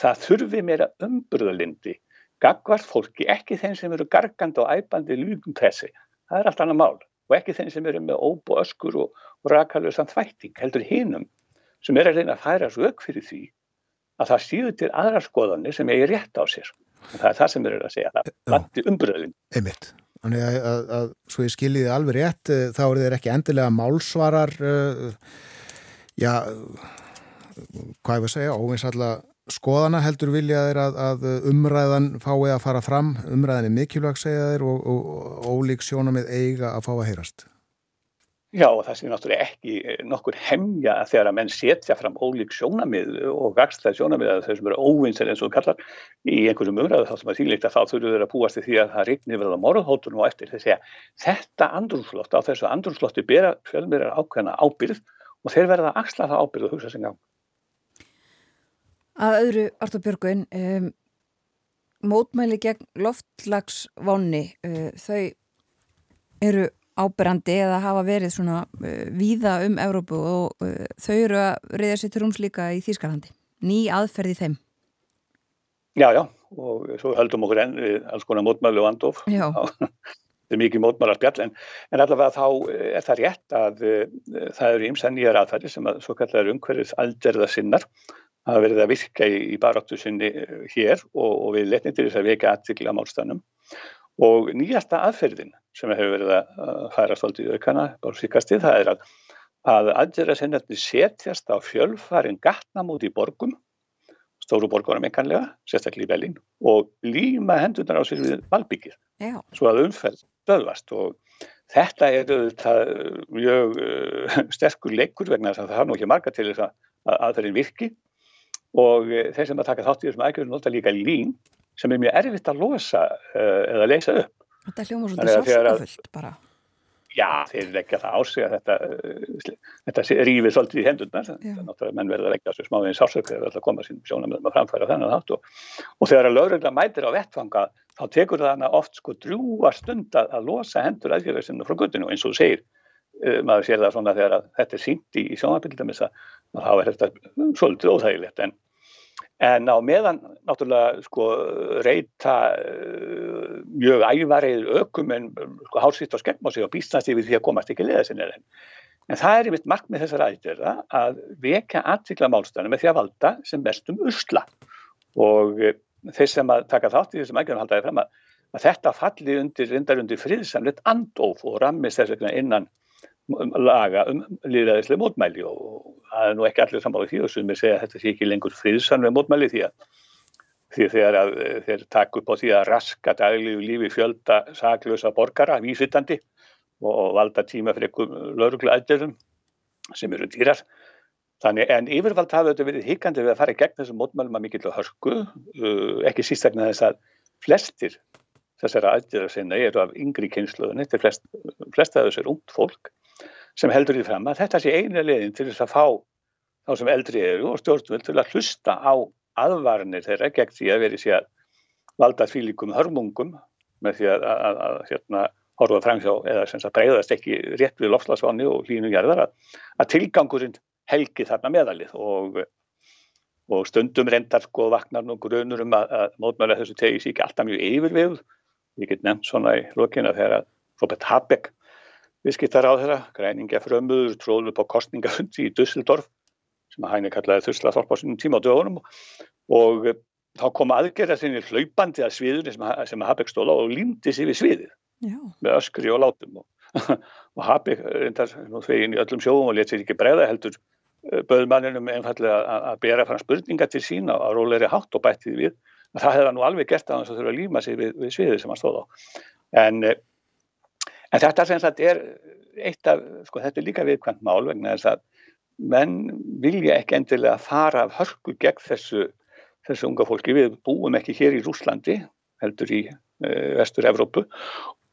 E: það þurfi meira umbröðalindi gagvart fólki, ekki þeim sem eru gargandi og æbandi ljúgum pressi það er allt annað mál. Og ekki þeim sem eru með ób og öskur og, og rakalösan þvætting heldur hinnum sem er að reyna að færa svo auk fyrir því að það síður til aðra skoðanir sem eigi rétt á sér. Og það er það sem við erum að segja það vandi umbröðin.
A: Einmitt, þannig að, að, að svo ég skiljiði alveg rétt eh, þá eru þeir ekki endilega málsvarar uh, já hvað ég var að segja, óvinsalla skoðana heldur vilja þeir að, að umræðan fái að fara fram, umræðan er mikilvæg segja þeir og, og, og ólík sjónamið eiga að fá að heyrast.
E: Já og það sé náttúrulega ekki nokkur hemja þegar að menn setja fram ólík sjónamið og gagslega sjónamið að þau sem eru óvinsir eins og kallar í einhverjum umræðu þá sem að þýrleikta þá þurfur þeir að búast því að það regnir verða morðhóttunum og eftir þess að þetta andrúrslott á þessu andrúrslotti bera fjölmyrir ákveðna ábyrð og þeir verða að axla það ábyrð og hugsa sem gang.
B: Að öðru, Artur Björgun, um, mótmæli gegn loftlagsváni, uh, þau eru áberandi eða hafa verið svona uh, víða um Európu og uh, þau eru að reyða sér til rúms líka í Þýskalandi. Ný aðferði þeim.
E: Já, já, og svo höldum okkur enn alls konar mótmæli og andof. Já. Þetta er mikið mótmælar spjall, en, en allavega þá er það rétt að það eru ímsa nýjar aðferði sem að svo kallar umhverfið alderða sinnar hafa verið að virka í, í baráttu sinni eh, hér og, og við letnum til þess að veka aðtikla málstannum og nýjasta aðferðin sem hefur verið að færa svolítið í aukana, bara síkastið, það er að að aðgerða sinnarnir setjast á fjölfarin gatnamóti í borgum, stóru borgunum einkanlega, sérstaklega í Belín og líma hendunar á sér við valbyggir, svo að umferð döðvast og þetta er þetta mjög uh, sterkur leikur vegna þess að það har nú ekki marga til þess að aðferðin virki. Og eh, þeir sem að taka þátt í þessum aðgjörðum nota líka lín sem er mjög erfitt að losa uh, eða leysa upp.
B: Þetta hljóma svolítið sáskafullt bara.
E: Já, þeir leggja það á sig að þetta, uh, þetta rífið svolítið í hendurnar, þannig að náttúrulega menn verður að leggja þessu smáðin það ætla að koma sín sjónamöðum að framfæra þennan þátt og, og þegar að lögregla mætir á vettfanga þá tekur það hana oft sko drúa stund að losa hendur sinna frá guttinu og eins og þú segir uh, maður sér það svona þegar þetta er sínt í, þess að þá er þetta svolítið óþægilegt en, en á meðan náttúrulega sko reyta uh, mjög ævarið ökum en sko hálsitt og skemmt á sig og býstast yfir því að komast ekki leða sinni en En það er einmitt markmið þessar aðgerða að vekja aðtikla málstæðinu með því að valda sem mestum usla. Og þeir sem að taka þátt í þessum aðgerðum haldaði fram að, að þetta falli undir, undir friðsamleitt andóf og rammist þess vegna innan laga um líðræðislega mótmæli og það er nú ekki allir samála því og sem ég segja að þetta sé ekki lengur friðsamlega mótmæli því að því þegar að þeir takk upp á því að raska daglífu lífi fjölda saklösa borgara vísvitandi og valda tíma fyrir einhverjum lauruglu aðdöðum sem eru dýrar. Þannig en yfirvald hafa þetta verið híkandi við að fara í gegn þessum mótmælum að mikill hörku, uh, ekki sístakna þess að flestir þessara aðdöðar sinna eru af yngri kynsluðunni, til flest, flest af þessu er ungt fólk sem heldur því fram að þetta sé eina leðin til þess að fá þá sem eldri eru og stjórnvöld til að hlusta á aðvarnir þeirra gegn því að veri sé að valda fílikum hörmungum með því að, að, að hérna horfa framsjá eða sem sagt breyðast ekki rétt við lofslagsvanni og hlínu gerðar að, tilgangurinn helgi þarna meðalið og, og stundum reyndar sko vaknar nú grunur um að, að mótmæla þessu tegis ekki alltaf mjög yfirvið ég get nefnt svona í lokina þegar að Robert Habeck viðskiptar á þeirra, græningja frömmuður tróður upp á kostningafundi í Dusseldorf sem að hægni kallaði þursla þorpa á sínum tíma á dögunum. Og þá kom aðgerða sinni hlaupandi að sviður sem, sem Habeck stóla og límdi sér við sviðið. Já. með öskri og látum og, og hafi reyndar nú þegin í öllum sjóum og let sér ekki bregða heldur eh, böðmanninum einfallega að, að bera fram spurninga til sína á róleiri hátt og bætti því við. Að það hefða nú alveg gert að hans að þurfa að líma sig við, við sviðið sem hann stóð á. En, eh, en þetta sem sagt er eitt af, sko þetta er líka viðkvæmt mál vegna þess að menn vilja ekki endilega fara af hörku gegn þessu, þessu unga fólki. Við búum ekki hér í Rúslandi heldur í uh, vestur Evrópu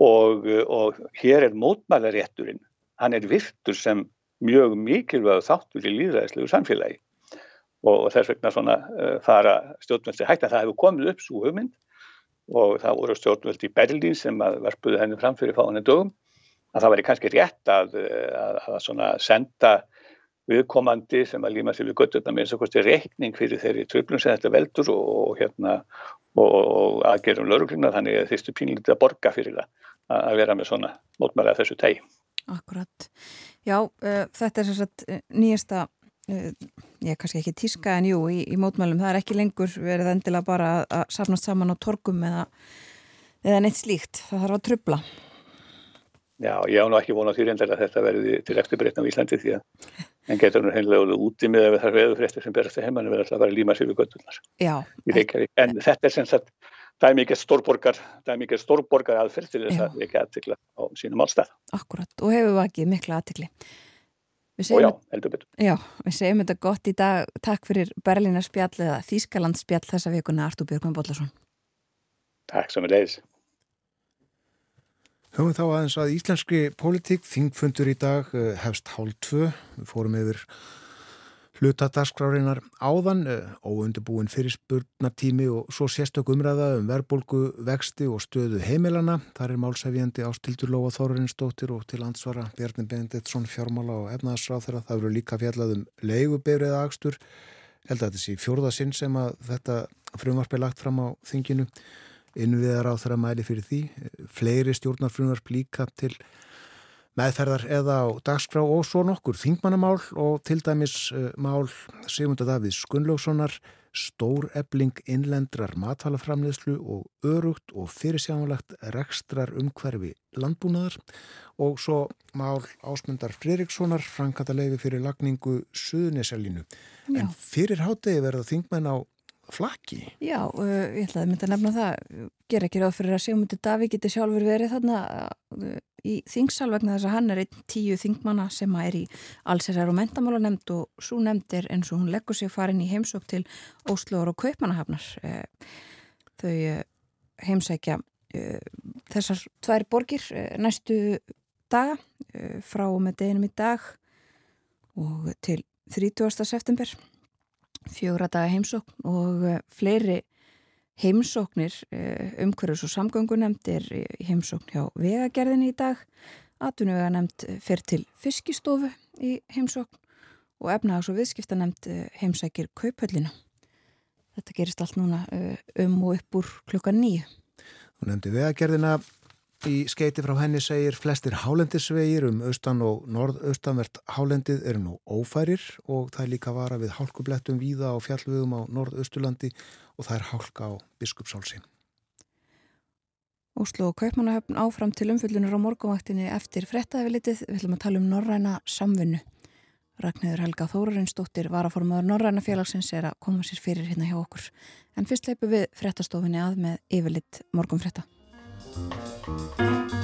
E: og, og hér er mótmælarétturinn, hann er virtur sem mjög mikilvæg þáttur í líðræðislegu samfélagi. Og þess vegna svona uh, fara stjórnvöldi hægt að það hefur komið upp svo hugmynd og það voru stjórnvöldi í Berlín sem að verpuði henni fram fyrir fáinu dögum að það væri kannski rétt að, að, að svona senda viðkomandi sem að líma sér við götturna með eins og kosti reikning fyrir þeirri tröflum sem þetta veldur og, og hérna og, og aðgerum laurugluna þannig að þeirstu pínlítið að borga fyrir það að vera með svona mótmæli að þessu tegi.
B: Akkurat. Já, uh, þetta er sérstaklega uh, nýjasta, ég er kannski ekki tíska en jú, í, í mótmælum, það er ekki lengur verið endilega bara að safnast saman á torgum eða, eða neitt slíkt, það þarf að trubla.
E: Já, ég á nú ekki vonað því reyndar að þetta verði til eftirbreytna á Íslandi því að en getur nú heimlega alveg úti með að það veður fréttir sem berast að heimann verður alltaf að vera líma sér við göttunar.
B: Já.
E: En þetta er sem sagt það er mikið stórborgar, það er mikið stórborgar aðferð til þess að ekki aðtikla á sínum ástæð.
B: Akkurat, og hefur við ekki mikla aðtikli.
E: Og já, heldur betur.
B: Já, við segjum þetta gott í dag. Takk fyrir Berlínar spjall eða Þískaland spjall þessa vikuna, Artur Björgman Bóllarsson.
E: Takk sem er leiðis.
A: Höfum þá aðeins að íslenski politík, þingfundur í dag eh, hefst hálf tvö. Við fórum yfir hlutadaskrárinar áðan, eh, óundibúin fyrirspurnartími og svo sérstök umræða um verbolgu, vexti og stöðu heimilana. Þar er málsæfjandi ástildur Lóa Þórarinsdóttir og til ansvara Bjarni Benditsson fjármála og efnaðsráð þeirra. Það eru líka fjallað um leigubegrið aðakstur. Held að þetta sé fjórðasinn sem að þetta frumvarp er lagt fram á þinginu. Innviðar á þeirra mæli fyrir því. Fleiri stjórnarfrumvarp líka til meðferðar eða á dagskrá og svo nokkur þingmannamál og til dæmis uh, mál Sigmunda Davíð Skunljókssonar stór ebling innlendrar matalaframleðslu og örugt og fyrirsjánulegt rekstrar umhverfi landbúnaðar og svo mál Ásmundar Fririksonar frankata leifi fyrir lagningu Suðuneselínu. En fyrir hátegi verða þingmenn á flakki.
B: Já, uh, ég ætlaði að mynda að nefna það. Ger ekki ráð fyrir að Sigmundur Davíð geti sjálfur verið þarna uh, í þingsal vegna þess að hann er einn tíu þingmanna sem er í allsherjar og mentamála nefnd og svo nefnd er eins og hún leggur sig farin í heimsók til Óslóður og Kaupmannahafnar. Uh, þau heimsækja þessar tvær borgir næstu daga frá með deginum í dag og til 30. september fjóra daga heimsókn og eh, fleiri heimsóknir eh, umhverjus og samgöngunemndir heimsókn hjá vegagerðin í dag atvinnuvega nefnd fyrir til fiskistofu í heimsókn og efnahags- og viðskipta nefnd heimsækir kaupöllina. Þetta gerist allt núna um og upp úr klukka nýju.
A: Hún nefndi vegagerðina í skeiti frá henni segir flestir hálendisvegir um austan og norðaustanvert hálendið eru nú ófærir og það er líka vara við hálkublettum víða á fjallvöðum á norðausturlandi og það er hálka á biskupsálsi.
B: Óslo og Kaupmannahöfn áfram til umfyllunar á morgunvaktinni eftir frettæfilitið. Við ætlum að tala um norræna samfunnu. Ragnæður Helga Þórarinsdóttir varaformaður Norræna félagsins er að koma sér fyrir hérna hjá okkur. En fyrst leipum við frettastofinni að með yfirlitt morgunfretta.
A: Sæl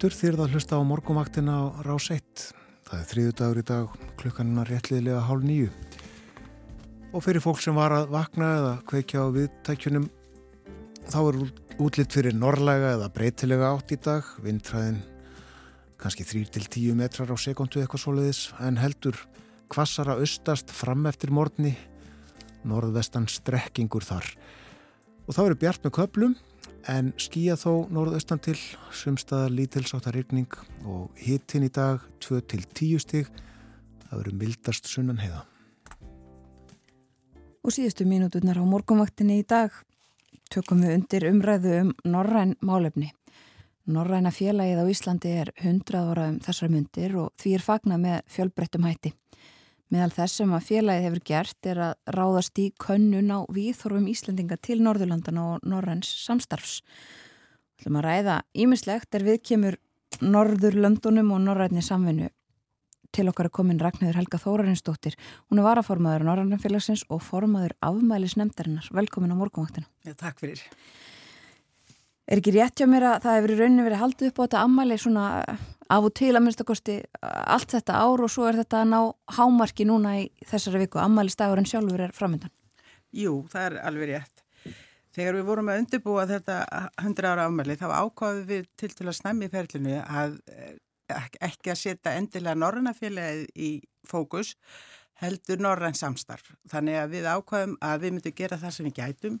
A: aftur þýrða að hlusta á morgumvaktina á rás 1. Það er þriðu dagur í dag, klukkanuna réttliðilega hálf nýju. Og fyrir fólk sem var að vakna eða kveikja á viðtækjunum, þá er útlitt fyrir norrlega eða breytilega átt í dag, vindræðin kannski 3-10 metrar á sekundu eitthvað svoleiðis, en heldur kvassara austast fram eftir morgni, norðvestan strekkingur þar. Og þá eru bjart með köplum, en skýja þó norðaustan til sumstaðar lítilsáttar rigning og hittin í dag 2-10 stig. Það verður mildast sunnan heiða
B: Og síðustu mínúturnar á morgunvaktinni í dag tökum við undir umræðu um Norræn málefni. Norræna félagið á Íslandi er 100 ára um þessar myndir og því er fagna með fjölbrettum hætti Meðal þess sem að félagið hefur gert er að ráðast í könnun á výþorfum Íslendinga til Norðurlandana og Norræns samstarfs. Það er að ræða ímislegt er við kemur Norðurlöndunum og Norræni samvinnu. Til okkar er komin Ragnhildur Helga Þórarinsdóttir. Hún er varaformaður Norrænafélagsins og formaður afmælis nefndarinnar. Velkomin á morgunvaktina.
F: Já, takk fyrir.
B: Er ekki rétt hjá mér að það hefur í rauninu verið haldið upp á þetta ammæli svona af og til að minnstakosti allt þetta ár og svo er þetta að ná hámarki núna í þessari viku, ammæli stagurinn sjálfur er framöndan?
F: Jú, það er alveg rétt. Þegar við vorum að undirbúa þetta 100 ára ammæli þá ákváðum við til til að snemmi í ferlinu að ekki að setja endilega norrannafélagið í fókus heldur norrann samstarf. Þannig að við ákváðum að við myndum gera það sem við gætum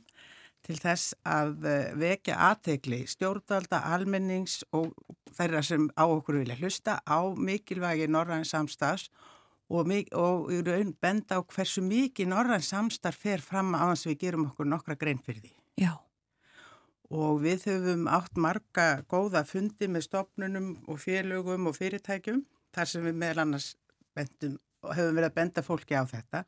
F: til þess að eh, vekja aðtegli stjórnvalda, almennings og þeirra sem á okkur vilja hlusta á mikilvægi norræn samstafs og, og í raun benda á hversu mikið norræn samstarf fer fram að við gerum okkur nokkra grein fyrir því.
B: Já.
F: Og við höfum átt marga góða fundi með stopnunum og félögum og fyrirtækjum þar sem við meðal annars bendum, höfum verið að benda fólki á þetta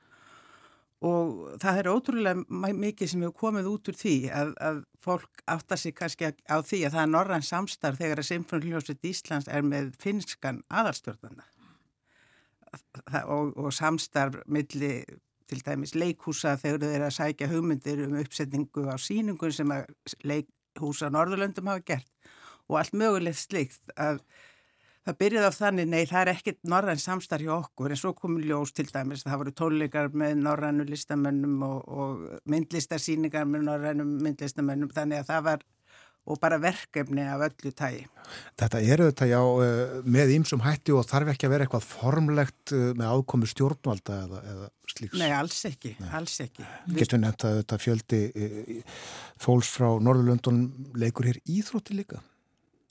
F: og það er ótrúlega mikið sem hefur komið út úr því að, að fólk áttar sig kannski á því að það er norrann samstarf þegar að Sinfoniljósið Íslands er með finskan aðalstjórnanda og, og samstarf milli til dæmis leikhúsa þegar þeir eru að sækja hugmyndir um uppsetningu á síningun sem að leikhúsa á Norðurlöndum hafa gert og allt mögulegt slikt að Það byrjaði á þannig, nei það er ekkit norræn samstarf hjá okkur en svo komur ljós til dæmis, það voru tónleikar með norrænu listamönnum og, og myndlistarsýningar með norrænum myndlistamönnum þannig að það var og bara verkefni af öllu tægi.
A: Þetta eru þetta já eh, með ímsum hætti og þarf ekki að vera eitthvað formlegt eh, með ákomi stjórnvalda eða, eða slíks.
F: Nei, alls ekki, Nei. alls ekki.
A: Getur nefnt að þetta fjöldi eh, fólks frá Norðurlöndun leikur hér íþrótti líka?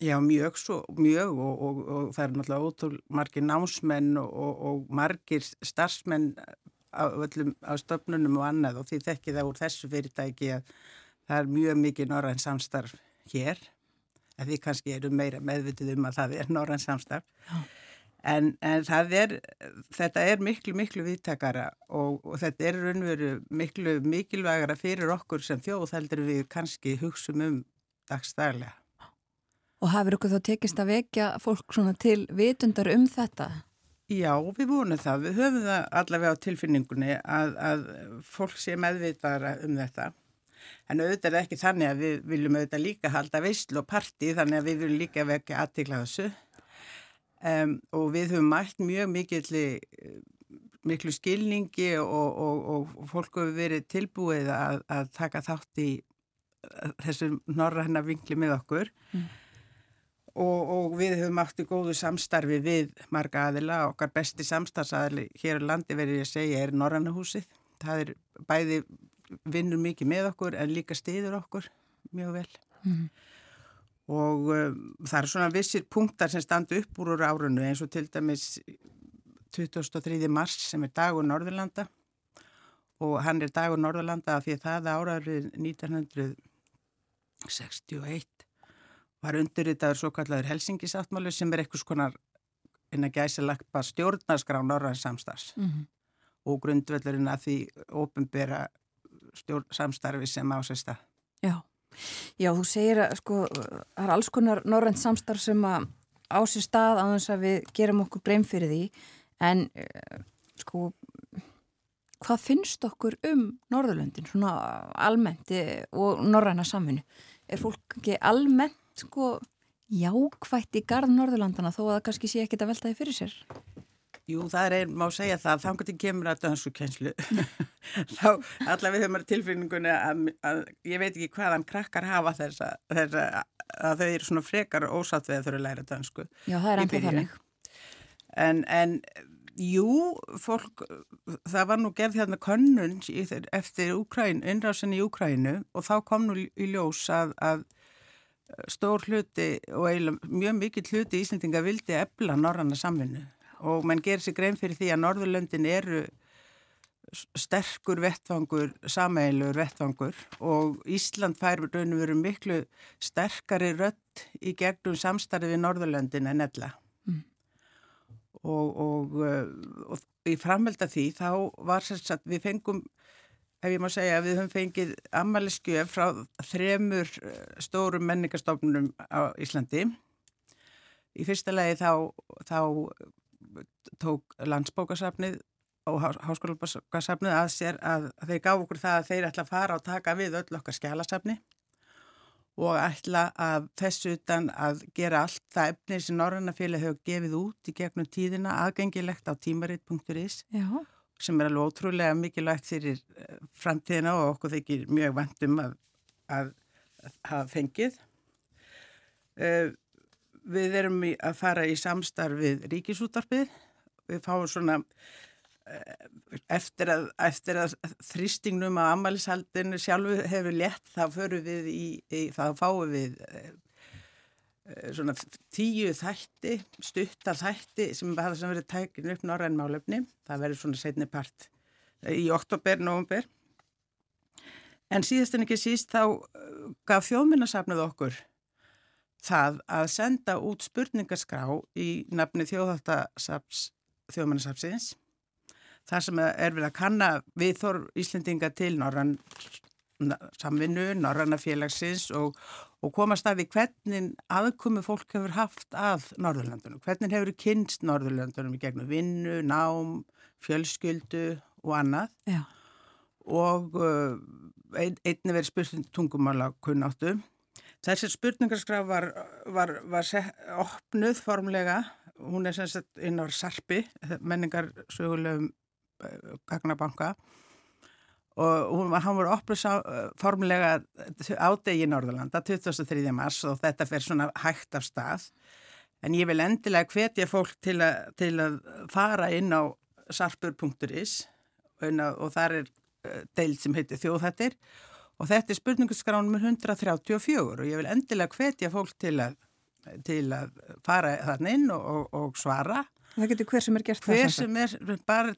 F: Já, mjög svo, mjög og, og, og það er náttúrulega ótrúl margir námsmenn og, og margir starfsmenn á, öllum, á stofnunum og annað og því þekki það úr þessu fyrirtæki að það er mjög mikið norræn samstarf hér að því kannski eru meira meðvitið um að það er norræn samstarf. En, en er þetta er miklu miklu viðtakara og, og þetta er raunveru miklu mikilvægara fyrir okkur sem þjóð heldur við kannski hugsum um dagstælega
B: Og hafur ykkur þá tekist að vekja fólk til vitundar um þetta?
F: Já, við vonum það. Við höfum það allavega á tilfinningunni að, að fólk sé meðvitara um þetta. En auðvitað er ekki þannig að við viljum auðvitað líka halda veistl og parti þannig að við viljum líka vekja aðtikla þessu. Um, og við höfum mætt mjög mikil, miklu skilningi og, og, og fólk hefur verið tilbúið að, að taka þátt í þessu norræna vingli með okkur. Mm og, og við höfum átti góðu samstarfi við marga aðila. Okkar besti samstarfsaðili hér á landi verður ég að segja er Norrannahúsið. Það er bæði vinnur mikið með okkur en líka stiður okkur mjög vel. Mm. Og um, það er svona vissir punktar sem standu upp úr úr árunnu eins og til dæmis 23. mars sem er dagur Norðurlanda og hann er dagur Norðurlanda af því að það áraður 1961 var undirritaður svo kallaður Helsingisáttmálu sem er eitthvað skonar inn að gæsa lagt bara stjórnarskrá Norræns samstarfs mm -hmm. og grundvöldurinn að því ofinbera samstarfi sem ásist að.
B: Já. Já, þú segir að sko, það er alls konar Norræns samstarf sem að ásist að á þess að við gerum okkur breym fyrir því en eh, sko hvað finnst okkur um Norðurlöndin svona almennt eh, og Norræna samfunnu? Er fólk ekki almennt sko jákvætt í garð Norðurlandana þó að það kannski sé ekkit að veltaði fyrir sér?
F: Jú, það er, má segja það, þá getur kemur að dansku kjenslu. þá allaveg höfum við tilfinningunni að, að ég veit ekki hvaðan krakkar hafa þess að, að þau eru svona frekar ósatt við að þau eru að læra dansku.
B: Já, það er ennþá þannig.
F: En, en jú, fólk, það var nú gerð hérna könnun eftir Úkræn, innrásin í Úkrænu og þá kom nú í ljós að, að stór hluti og eiginlega mjög mikill hluti í Íslandinga vildi ebla norranna samvinnu og mann gerir sig grein fyrir því að Norðurlöndin eru sterkur vettfangur, sameilur vettfangur og Ísland fær raun og veru miklu sterkari rött í gegnum samstarfið við Norðurlöndin en ella mm. og, og, og, og í framhald af því þá var að við fengum ef ég má segja að við höfum fengið ammaliðskjöf frá þremur eh, stórum menningarstofnunum á Íslandi. Í fyrsta legi þá, þá tók landsbókasafnið og háskólabókasafnið að sér að þeir gaf okkur það að þeir ætla að fara og taka við öll okkar skjálasafni og ætla að þessu utan að gera allt það efni sem Norrannafélag hefur gefið út í gegnum tíðina aðgengilegt á tímaritt.is og sem er alveg ótrúlega mikilvægt fyrir eh, framtíðina og okkur þykir mjög vandum að, að, að hafa fengið. Uh, við erum að fara í samstarfið ríkisútarpið. Við fáum svona uh, eftir að, eftir að þrýstingnum á ammælishaldinu sjálfu hefur lett þá í, í þá fáum við uh, svona tíu þætti, stuttar þætti sem hafa sem verið tækinu upp norrænmálefni. Það verður svona setni part í oktober, november. En síðast en ekki síst þá gaf þjóðminnarsafnuð okkur það að senda út spurningaskrá í nafni þjóðminnarsafsins. Það sem er verið að kanna viðþór Íslendinga til norrann samvinnu, norranna félagsins og, og komast að því hvernig aðkomi fólk hefur haft að Norðurlandunum, hvernig hefur kynst Norðurlandunum í gegnum vinnu, nám, fjölskyldu og annað Já. og uh, ein, einni verið spurning tungumála kunnáttu. Þessi spurningarskraf var, var, var set, opnuð formlega, hún er sem sagt inn á Sarpi, menningarsögulegum uh, gagnabanka og hún hann var opnus formulega ádegi í Norðurlanda 23. mars og þetta fer svona hægt af stað en ég vil endilega hvetja fólk til, a, til að fara inn á sarpur.is og þar er uh, deild sem heitir þjóðhættir og þetta er spurningaskránum 134 og ég vil endilega hvetja fólk til að, til að fara þarna inn og, og, og svara
B: Það getur hver sem er gert
F: hver
B: það.
F: Sem er, bara,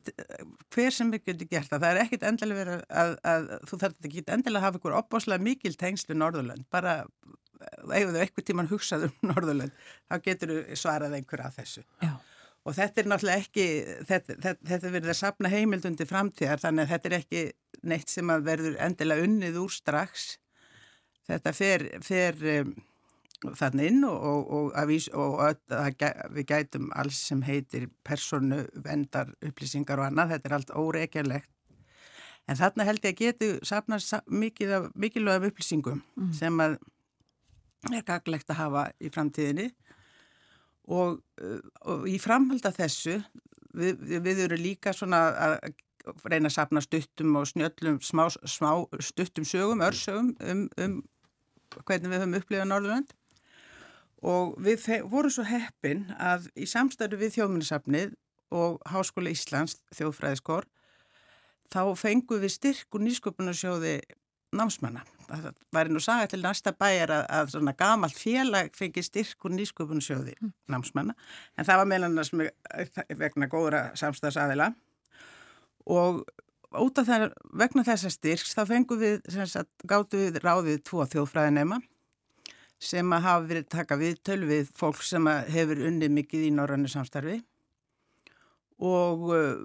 F: hver sem er getur gert það. Það er ekkit endilega verið að, að, að þú þarf ekki endilega að hafa ykkur opbáslega mikil tengslu Norðurlönd. Bara ef þú eitthvað tíman hugsað um Norðurlönd, þá getur þú svarað einhver að þessu.
B: Já.
F: Og þetta er náttúrulega ekki, þetta, þetta, þetta verður að sapna heimildundi framtíðar, þannig að þetta er ekki neitt sem að verður endilega unnið úr strax. Þetta fer, fer um, þannig inn og, og, vís, og að við gætum alls sem heitir personu vendar upplýsingar og annað, þetta er allt óreikjarlegt. En þarna held ég að getu sapnast mikilvægum upplýsingum mm. sem að er gaglegt að hafa í framtíðinni og, og í framhald af þessu við, við eru líka svona að reyna að sapna stuttum og snjöllum smá, smá stuttum sögum, örsögum um, um hvernig við höfum upplifað Norðurland og við vorum svo heppin að í samstæðu við þjóðminnisafnið og Háskóla Íslands þjóðfræðiskor þá fengum við styrk og nýsköpunarsjóði námsmanna. Það væri nú sagað til næsta bæjar að, að svona gamalt félag fengi styrk og nýsköpunarsjóði mm. námsmanna en það var meðlan vegna góðra samstæðsaðila og út af það vegna þessa styrks þá fengum við, gáttu við ráðið tvo þjóðfræðinema sem að hafa verið taka við tölvið fólk sem hefur unnið mikið í norrannu samstarfi og uh,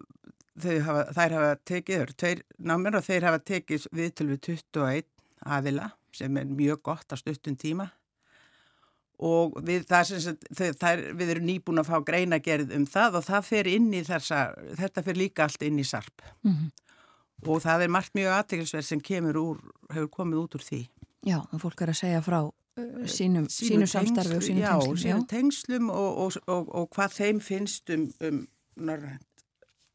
F: hafa, þær hafa tekið, þau eru tveir námir og þeir hafa tekið við tölvið 21 aðila sem er mjög gott á stuttum tíma og við, sagt, þær, við erum nýbúin að fá greina gerð um það og það fer inn í þessa, þetta fer líka allt inn í sarp mm -hmm. og það er margt mjög aðteglisverð sem kemur úr, hefur komið út úr því.
B: Já, fólk er að segja frá sínum, sínu samstarfi og sínum
F: já,
B: tengslum.
F: Já, sínum tengslum og, og, og hvað þeim finnst um, um norrænt,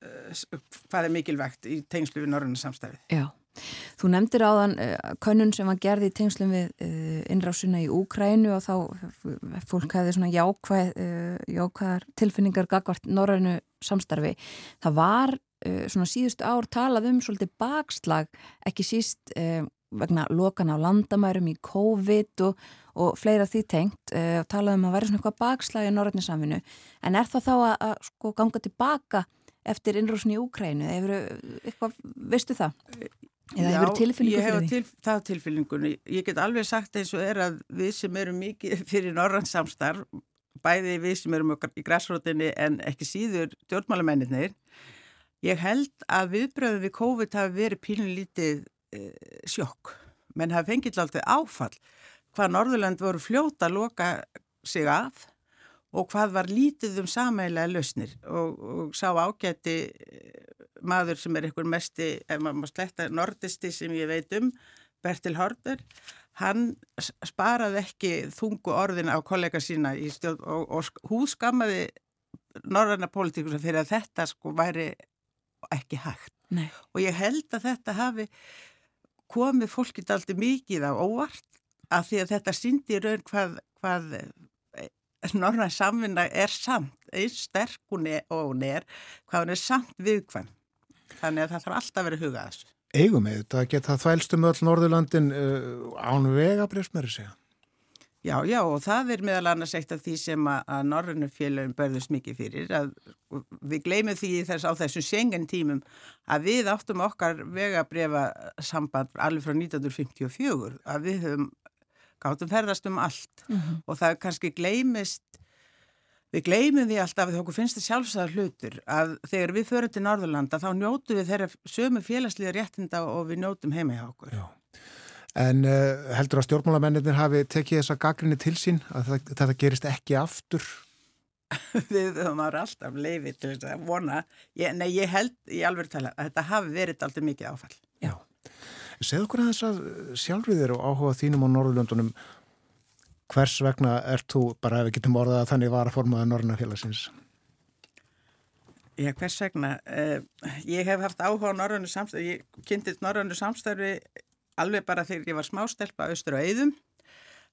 F: uh, hvað er mikilvægt í tengslu við norræna samstarfi.
B: Já, þú nefndir áðan uh, könnun sem var gerði í tengslum við uh, innrásuna í Úkrænu og þá fólk hefði svona jákvæð, jákvæðar tilfinningar gagvart norrænu samstarfi. Það var svona síðustu ár talað um svolítið bakslag, ekki síst vegna lokan á landamærum í COVID og, og fleira því tengt uh, og talaðum um að vera svona eitthvað bakslagi í norðinni samfinu en er það þá að, að sko ganga tilbaka eftir innrúsni í Úkrænu hefur eitthvað, veistu það? Eða hefur tilfinningu fyrir því?
F: Já, ég hef til, það tilfinningunni. Ég get alveg sagt eins og er að við sem erum mikið fyrir norðansamstarf, bæði við sem erum í græsrótinni en ekki síður djórnmálamennir, ég held að viðbröðum við COVID hafi verið pílunlítið Eh, sjokk. Menn hafa fengið alltaf áfall hvað Norðurland voru fljóta að loka sig af og hvað var lítið um samælega lausnir og, og sá ágæti eh, maður sem er einhver mesti, ef maður má sletta, nordisti sem ég veit um, Bertil Horber, hann sparaði ekki þungu orðin á kollega sína stjórn, og, og húskammaði norðarna pólitíkusa fyrir að þetta sko væri ekki hægt.
B: Nei.
F: Og ég held að þetta hafi komið fólkið aldrei mikið á óvart af því að þetta syndi raun hvað, hvað eh, norðan samvinna er samt, einn sterk hún er og hún er, hvað hún er samt viðkvæm. Þannig að það þarf alltaf vera hugað þessu.
A: Eigum við þetta að geta þvælstum öll Norðurlandin uh, án vega breyfsmæri segja?
F: Já, já og það er meðal annars eitt af því sem að, að Norrönnufélagin börðust mikið fyrir að við gleymum því þess á þessum sengen tímum að við áttum okkar vegabriða samband alveg frá 1954 að við höfum gáttum ferðast um allt mm -hmm. og það kannski gleymist við gleymum því alltaf að okkur finnst það sjálfsæðar hlutur að þegar við förum til Norðurlanda þá njótu við þeirra sömu félagsliða réttinda og við njótum heima hjá okkur.
A: Já. En uh, heldur að stjórnmálamennir hafi tekið þessa gaggrinni til sín að þetta gerist ekki aftur?
F: Við höfum alltaf leifið til þess að vona. Ég, nei, ég held í alveg tala að þetta hafi verið alltaf mikið áfall.
A: Já. Segð okkur að þess að sjálfriðir og áhuga þínum á Norrlöndunum, hvers vegna ert þú, bara ef við getum orðað að þannig var að formaða Norrnafélagsins?
F: Já, hvers vegna? Uh, ég hef haft áhuga á norrannu samstarfi, ég kynntist norrannu samstarfi alveg bara þegar ég var smástelpa austur á Eidum.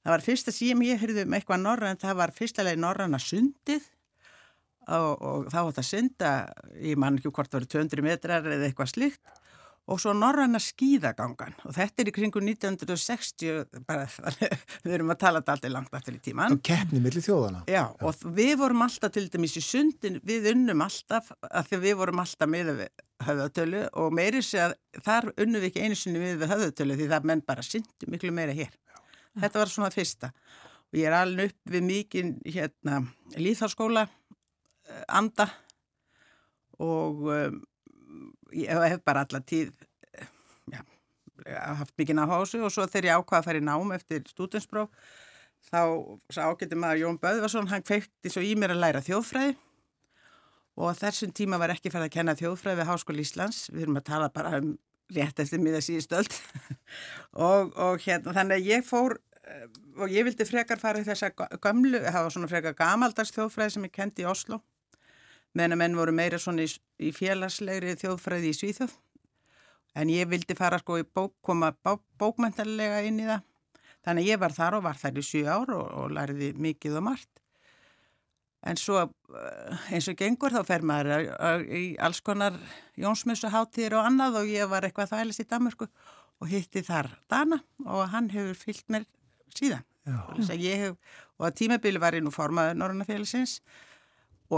F: Það var fyrsta síðan ég heyrði um eitthvað norrann, það var fyrsta leið norranna sundið og, og þá átt að synda, ég man ekki hvort það voru 200 metrar eða eitthvað slikt og svo norranna skíðagangan og þetta er í kringu 1960 bara, við erum að tala þetta alltaf langt aftur í tíman.
A: Og keppni millir þjóðana.
F: Já, Já, og við vorum alltaf til dæmis í sundin, við unnum alltaf af því við vorum alltaf með höfðatölu og meiri sé að þar unnum við ekki einu sinni við höfðatölu því það menn bara syndu miklu meira hér. Já. Þetta var svona fyrsta og ég er alveg upp við mikið hérna líðháskóla eh, anda og um, ég hef bara alla tíð já, haft mikið náhásu og svo þegar ég ákvaði að fara í nám eftir stúdinspróf þá ágætti maður Jón Böðvarsson, hann kveikti svo í mér að læra þjóðfræði og þessum tíma var ekki farið að kenna þjóðfræði við Háskóli Íslands, við erum að tala bara um rétt eftir miða síðustöld og, og hérna þannig að ég fór eh, og ég vildi frekar fara í þessa gamlu, það var svona frekar gamaldags þjóðfræði sem ég kendi í Oslo meðan að menn voru meira svona í, í félagslegri þjóðfræði í Svíþjóð. En ég vildi fara sko í bók, koma bók, bókmæntalega inn í það. Þannig að ég var þar og var þar í 7 ár og, og læriði mikið og margt. En svo eh, eins og gengur þá fer maður í alls konar jónsmjössuháttir og annað og ég var eitthvað þælist í Damurku og hitti þar Dana og hann hefur fyllt mér síðan. Hef, og tímabili var ég nú formaður Norrannafélagsins og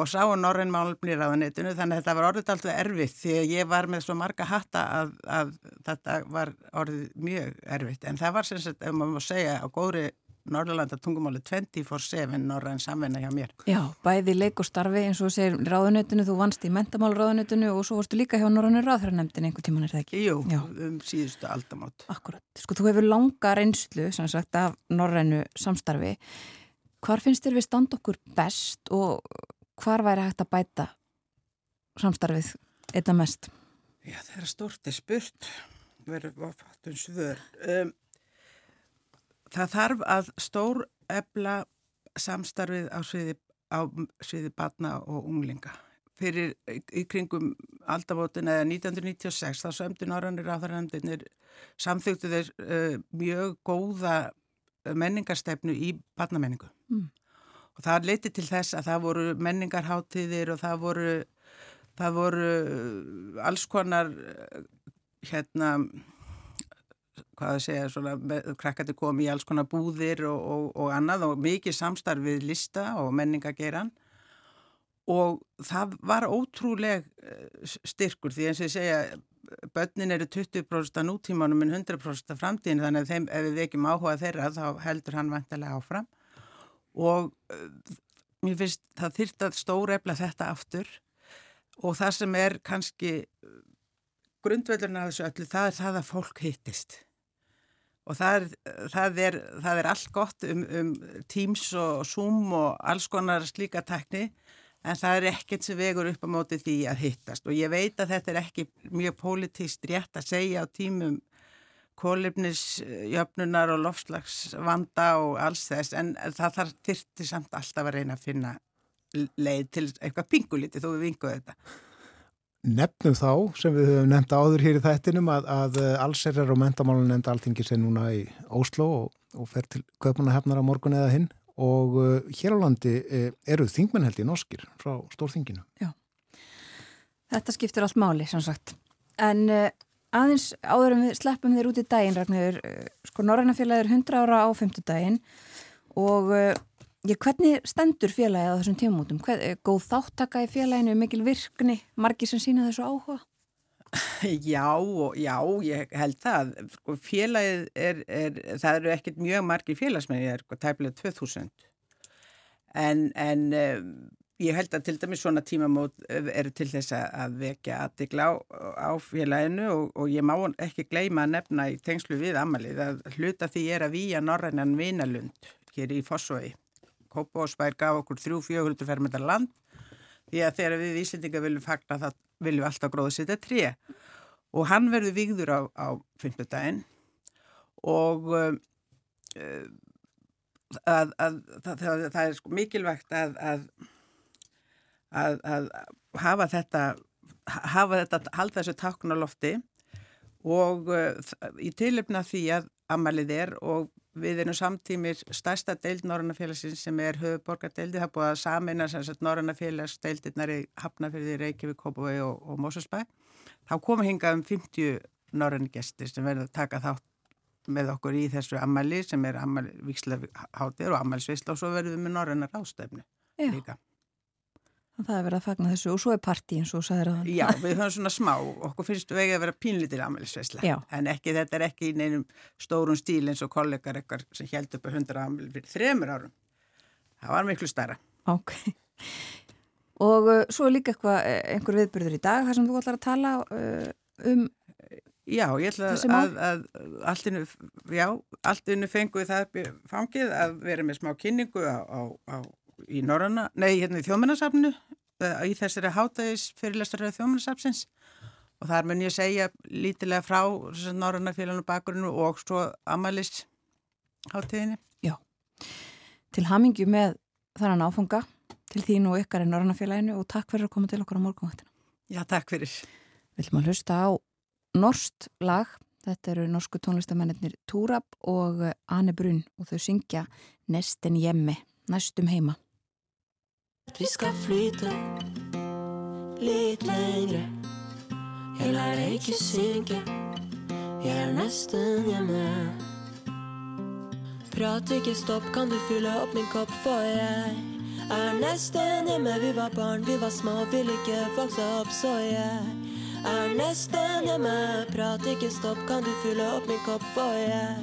F: sá Norren málumni ráðanetinu þannig að þetta var orðið alltaf erfitt því að ég var með svo marga hatta að, að þetta var orðið mjög erfitt en það var sem sagt, ef maður má segja á góðri Norrlanda tungumáli 24-7 Norren samvenna hjá mér.
B: Já, bæði leik og starfi eins og segir ráðanetinu, þú vannst í mentamál ráðanetinu og svo varstu líka hjá Norrannir ráðhverjarnemdin einhver tíman er það ekki?
F: Jú, Já. um síðustu aldamót.
B: Akkurat, sko þú hefur langa reynslu sem sagt af Norrennu samstarfi Hvar finnst þér við stand okkur best og hvar væri hægt að bæta samstarfið eitthvað mest?
F: Já, það er stort er spurt. Verður fattum svör. Um, það þarf að stór ebla samstarfið á sviði, á sviði batna og unglinga. Fyrir í kringum aldamótin eða 1996 þá sömdi Norrannir áþarhandinir samþugtu þeir uh, mjög góða menningarstefnu í batnamenningu mm og það leiti til þess að það voru menningarháttíðir og það voru, það voru uh, alls konar uh, hérna hvað að segja, svona, krakkati komi í alls konar búðir og, og, og annað og mikið samstarfið lista og menningageran og það var ótrúleg uh, styrkur því eins og ég segja börnin eru 20% á nútímanum en 100% á framtíðin þannig að þeim, ef við má áhuga þeirra þá heldur hann vantilega áfram og uh, mér finnst það þyrrt að stórefla þetta aftur. Og það sem er kannski uh, grundvöldurinn af þessu öllu það er það að fólk hittist. Og það er, það er, það er allt gott um, um Teams og Zoom og alls konar slíka tekni en það er ekkert sem vegur upp á móti því að hittast. Og ég veit að þetta er ekki mjög pólitíst rétt að segja á tímum kólefnisjöfnunar og lofslagsvanda og alls þess en það þarf þyrti samt alltaf að reyna að finna leið til eitthvað pinguliti þó við vinguðu þetta.
A: Nefnum þá sem við höfum nefnt áður hér í þættinum að, að allserjar og mentamálun nefnda alltingi sé núna í Óslo og, og fer til köpunahefnar á morgun eða hinn og uh, hér á landi uh, eru þingmenn held í norskir frá stórþinginu.
B: Já, þetta skiptir allt máli sem sagt en uh, aðeins áður en við sleppum þér út í daginn Ragnarður, eh, sko Norrænafélagið er 100 ára á 50 daginn og eh, ég, hvernig stendur félagið á þessum tímumótum? Eh, góð þáttaka í félaginu, mikil virkni margir sem sína þessu áhuga?
F: Já, já, ég held það sko, félagið er, er það eru ekkert mjög margir félagsmenn ég er sko, tæpilega 2000 en, en Ég held að til dæmis svona tímamót eh, eru til þess að vekja aðtikla á, á félaginu og, og ég má ekki gleyma að nefna í tengslu við amalið að hluta því er að výja Norrænan Vinalund hér í Fossói. Kópásbær gaf okkur 3-400 fermetar land því að þegar við Íslandinga viljum fagna það viljum við alltaf gróða þetta tré og hann verður vigður á, á 5. daginn og uh, að, að, að, það er sko mikilvægt að að, að hafa þetta, hafa þetta, halda þessu takun á lofti og uh, í tilöfna því að amalið er og við erum samtímir stærsta deild Norrannafélagsins sem er höfuborgardeildi, það er búið að samina Norrannafélagsdeildirnar í Hafnafjörði, Reykjavík, Kópavögi og, og Mósusbæ. Þá komum hingað um 50 norrann-gestir sem verður að taka þátt með okkur í þessu amali sem er amali vikslaháttir og amalisvisla og svo verðum við með norrannar ástæfnu líka.
B: Það er verið að fagna þessu og svo er partí eins og sæðir að
F: Já, við höfum svona smá, okkur finnst vegið að vera pínlítil amælisveisla, en ekki þetta er ekki í neinum stórun stíl eins og kollegar eitthvað sem held upp á 100 amæli fyrir þremur árum. Það var miklu starra.
B: Ok. Og uh, svo er líka eitthvað, eh, einhver viðbyrður í dag þar sem þú ætlar að tala uh, um
F: Já, ég ætla að, að, að allt innu, já, allt innu fenguð það fangið að vera með smá kynningu á, á, á í Norranna, nei, hérna í þjóðmennarsafnu eh, í þessari hátægis fyrirlestaröðu þjóðmennarsafsins og þar mun ég segja lítilega frá Norranna félaginu bakgrunnu og svo Amalis hátæginni.
B: Já, til hamingju með þannan áfanga til þín og ykkar í Norranna félaginu og takk fyrir að koma til okkar á morgunvaktina.
F: Já, takk fyrir.
B: Við viljum að hlusta á norst lag Þetta eru norsku tónlistamennir Túrab og Ane Brun og þau syngja Nesten Jemmi, næstum heima.
G: Vi skal flyte litt lengre. Jeg lar deg ikke synke. Jeg er nesten hjemme. Prat ikke stopp, kan du fylle opp min kopp, for jeg er nesten hjemme. Vi var barn, vi var små, vil ikke vokse opp, så jeg er nesten hjemme. Prat ikke stopp, kan du fylle opp min kopp, for jeg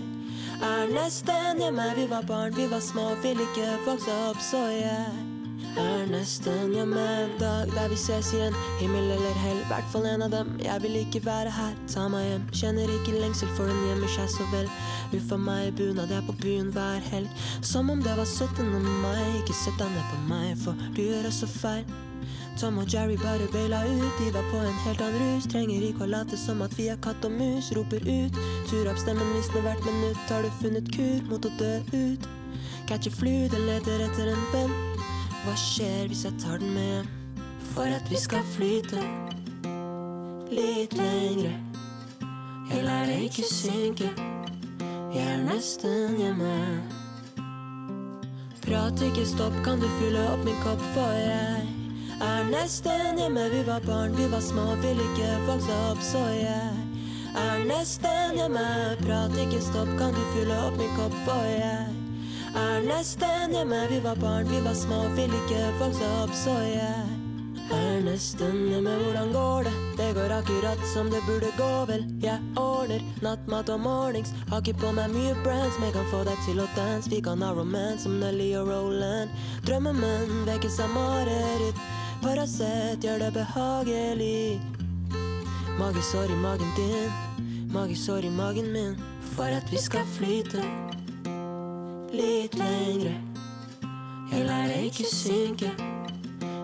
G: er nesten hjemme. Vi var barn, vi var små, vil ikke vokse opp, så jeg er nesten hjemme en dag der vi ses igjen. Himmel eller hell, hvert fall en av dem. Jeg vil ikke være her, ta meg hjem. Kjenner ikke lengsel, for den gjemmer seg så vel. Uffa meg i bunad, er på byen hver helg. Som om det var 17. mai. Ikke sett deg ned på meg, for du gjør også feil. Tom og Jerry bare baila ut, de var på en helt annen rus. Trenger ikke å late som at vi er katt og mus. Roper ut, tur opp stemmen visner hvert minutt. Har du funnet kur mot å dø ut? Catcher flu, den leter etter en venn. Hva skjer hvis jeg tar den med hjem? For at vi skal flyte litt lengre. Jeg lar det ikke synke. Jeg er nesten hjemme. Prat ikke stopp, kan du fylle opp min kopp, for jeg er nesten hjemme. Vi var barn, vi var små, ville ikke vokse opp, så jeg er nesten hjemme. Prat ikke stopp, kan du fylle opp min kopp, for jeg er nesten hjemme. Vi var barn, vi var små, vil ikke vokse opp, så jeg er nesten hjemme. Hvordan går det? Det går akkurat som det burde gå, vel. Jeg ordner nattmat og mornings. Har ikke på meg mye brands, men jeg kan få deg til å dance. Vi kan ha romance som Nelly og Roland. Drømmemenn vekkes av mareritt. Paracet gjør det behagelig. Magesår i magen din, magesår i magen min. For at vi skal flyte litt lengre. Jeg lar deg ikke synke.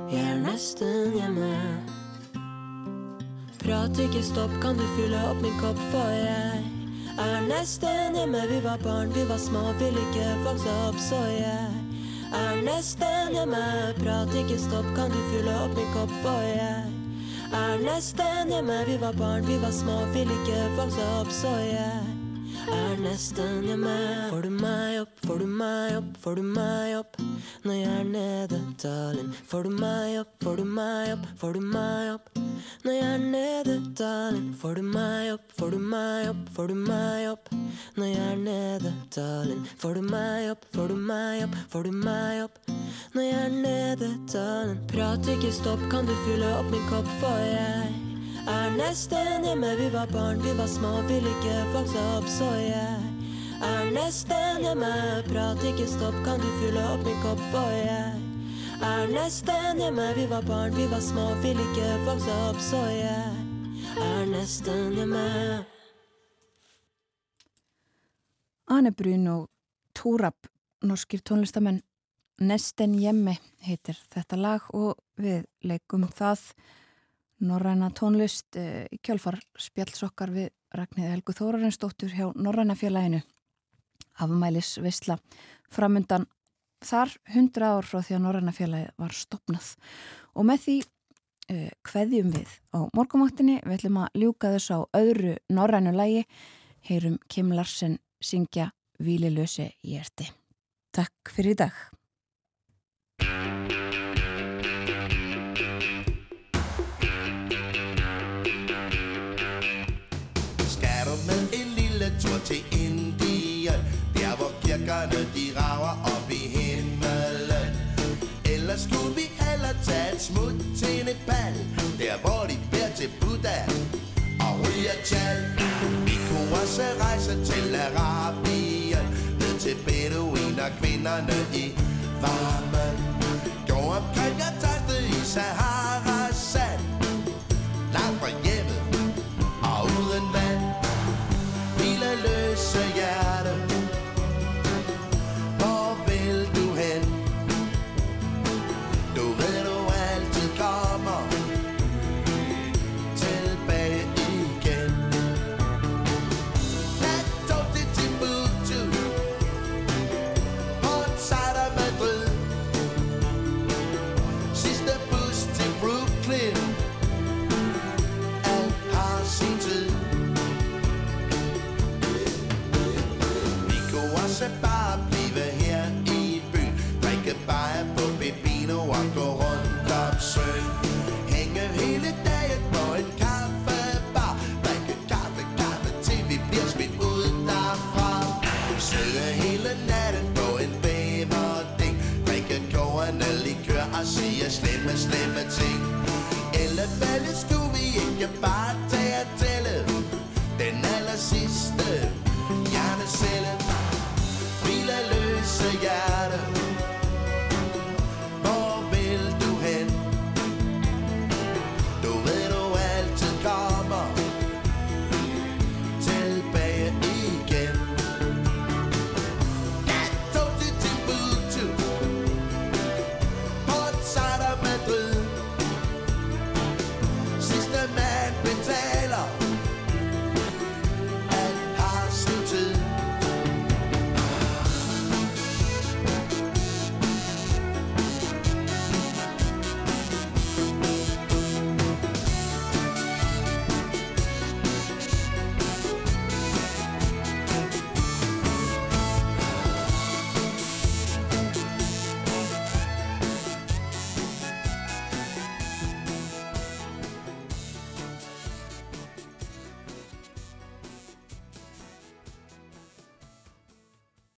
G: vi er nesten hjemme. Prat ikke stopp, kan du fylle opp min kopp, for jeg er nesten hjemme. Vi var barn, vi var små, vil ikke vokse opp, så jeg er nesten hjemme. Prat ikke stopp, kan du fylle opp min kopp, for jeg er nesten hjemme. Vi var barn, vi var små, vil ikke vokse opp, så jeg er nesten hjemme. Får du meg opp, får du meg opp, får du meg opp når jeg er nede, darling. Får du meg opp, får du meg opp, får du meg opp når jeg er nede, darling. Får du meg opp, får du meg opp, får du meg opp når jeg er nede, darling. Får du meg opp, får du meg opp, får du meg opp når jeg er nede, darling. Prat ikke stopp, kan du fylle opp min kopp, for jeg er nesten hjemme. Vi var barn, vi var små, vil ikke vokse opp, så jeg er nesten hjemme. Prat ikke stopp, kan du fylle opp min kopp, for jeg er nesten hjemme. Vi var barn, vi var små, vil ikke vokse opp, så jeg er nesten hjemme.
B: Ane Brun og Túrab, norskir tónlistamenn Nesten Jemmi heitir þetta lag og við leikum það Norræna tónlist eh, í kjálfar spjallsokkar við Ragnhildi Helgu Þórarinsdóttur hjá Norræna félaginu afmælis Vistla framundan þar 100 ár frá því að Norræna félagi var stopnað og með því uh, kveðjum við á morgumáttinni. Við ætlum að ljúka þess á öðru norrænu lægi. Heyrum Kim Larsen syngja Vílilösi í erti. Takk fyrir í dag.
H: Der de rager op i himmelen Ellers skulle vi heller tage et smut til Nepal Der hvor de beder til Buddha og ryger tjal Vi kunne også rejse til Arabien Ned til Bedouiner kvinderne i varmen. Gå omkring og tørste i Sahara sige slemme, slemme ting. Eller vel skulle vi ikke bare tage og tælle? Den aller sidste hjernecelle. Hvile løse hjerte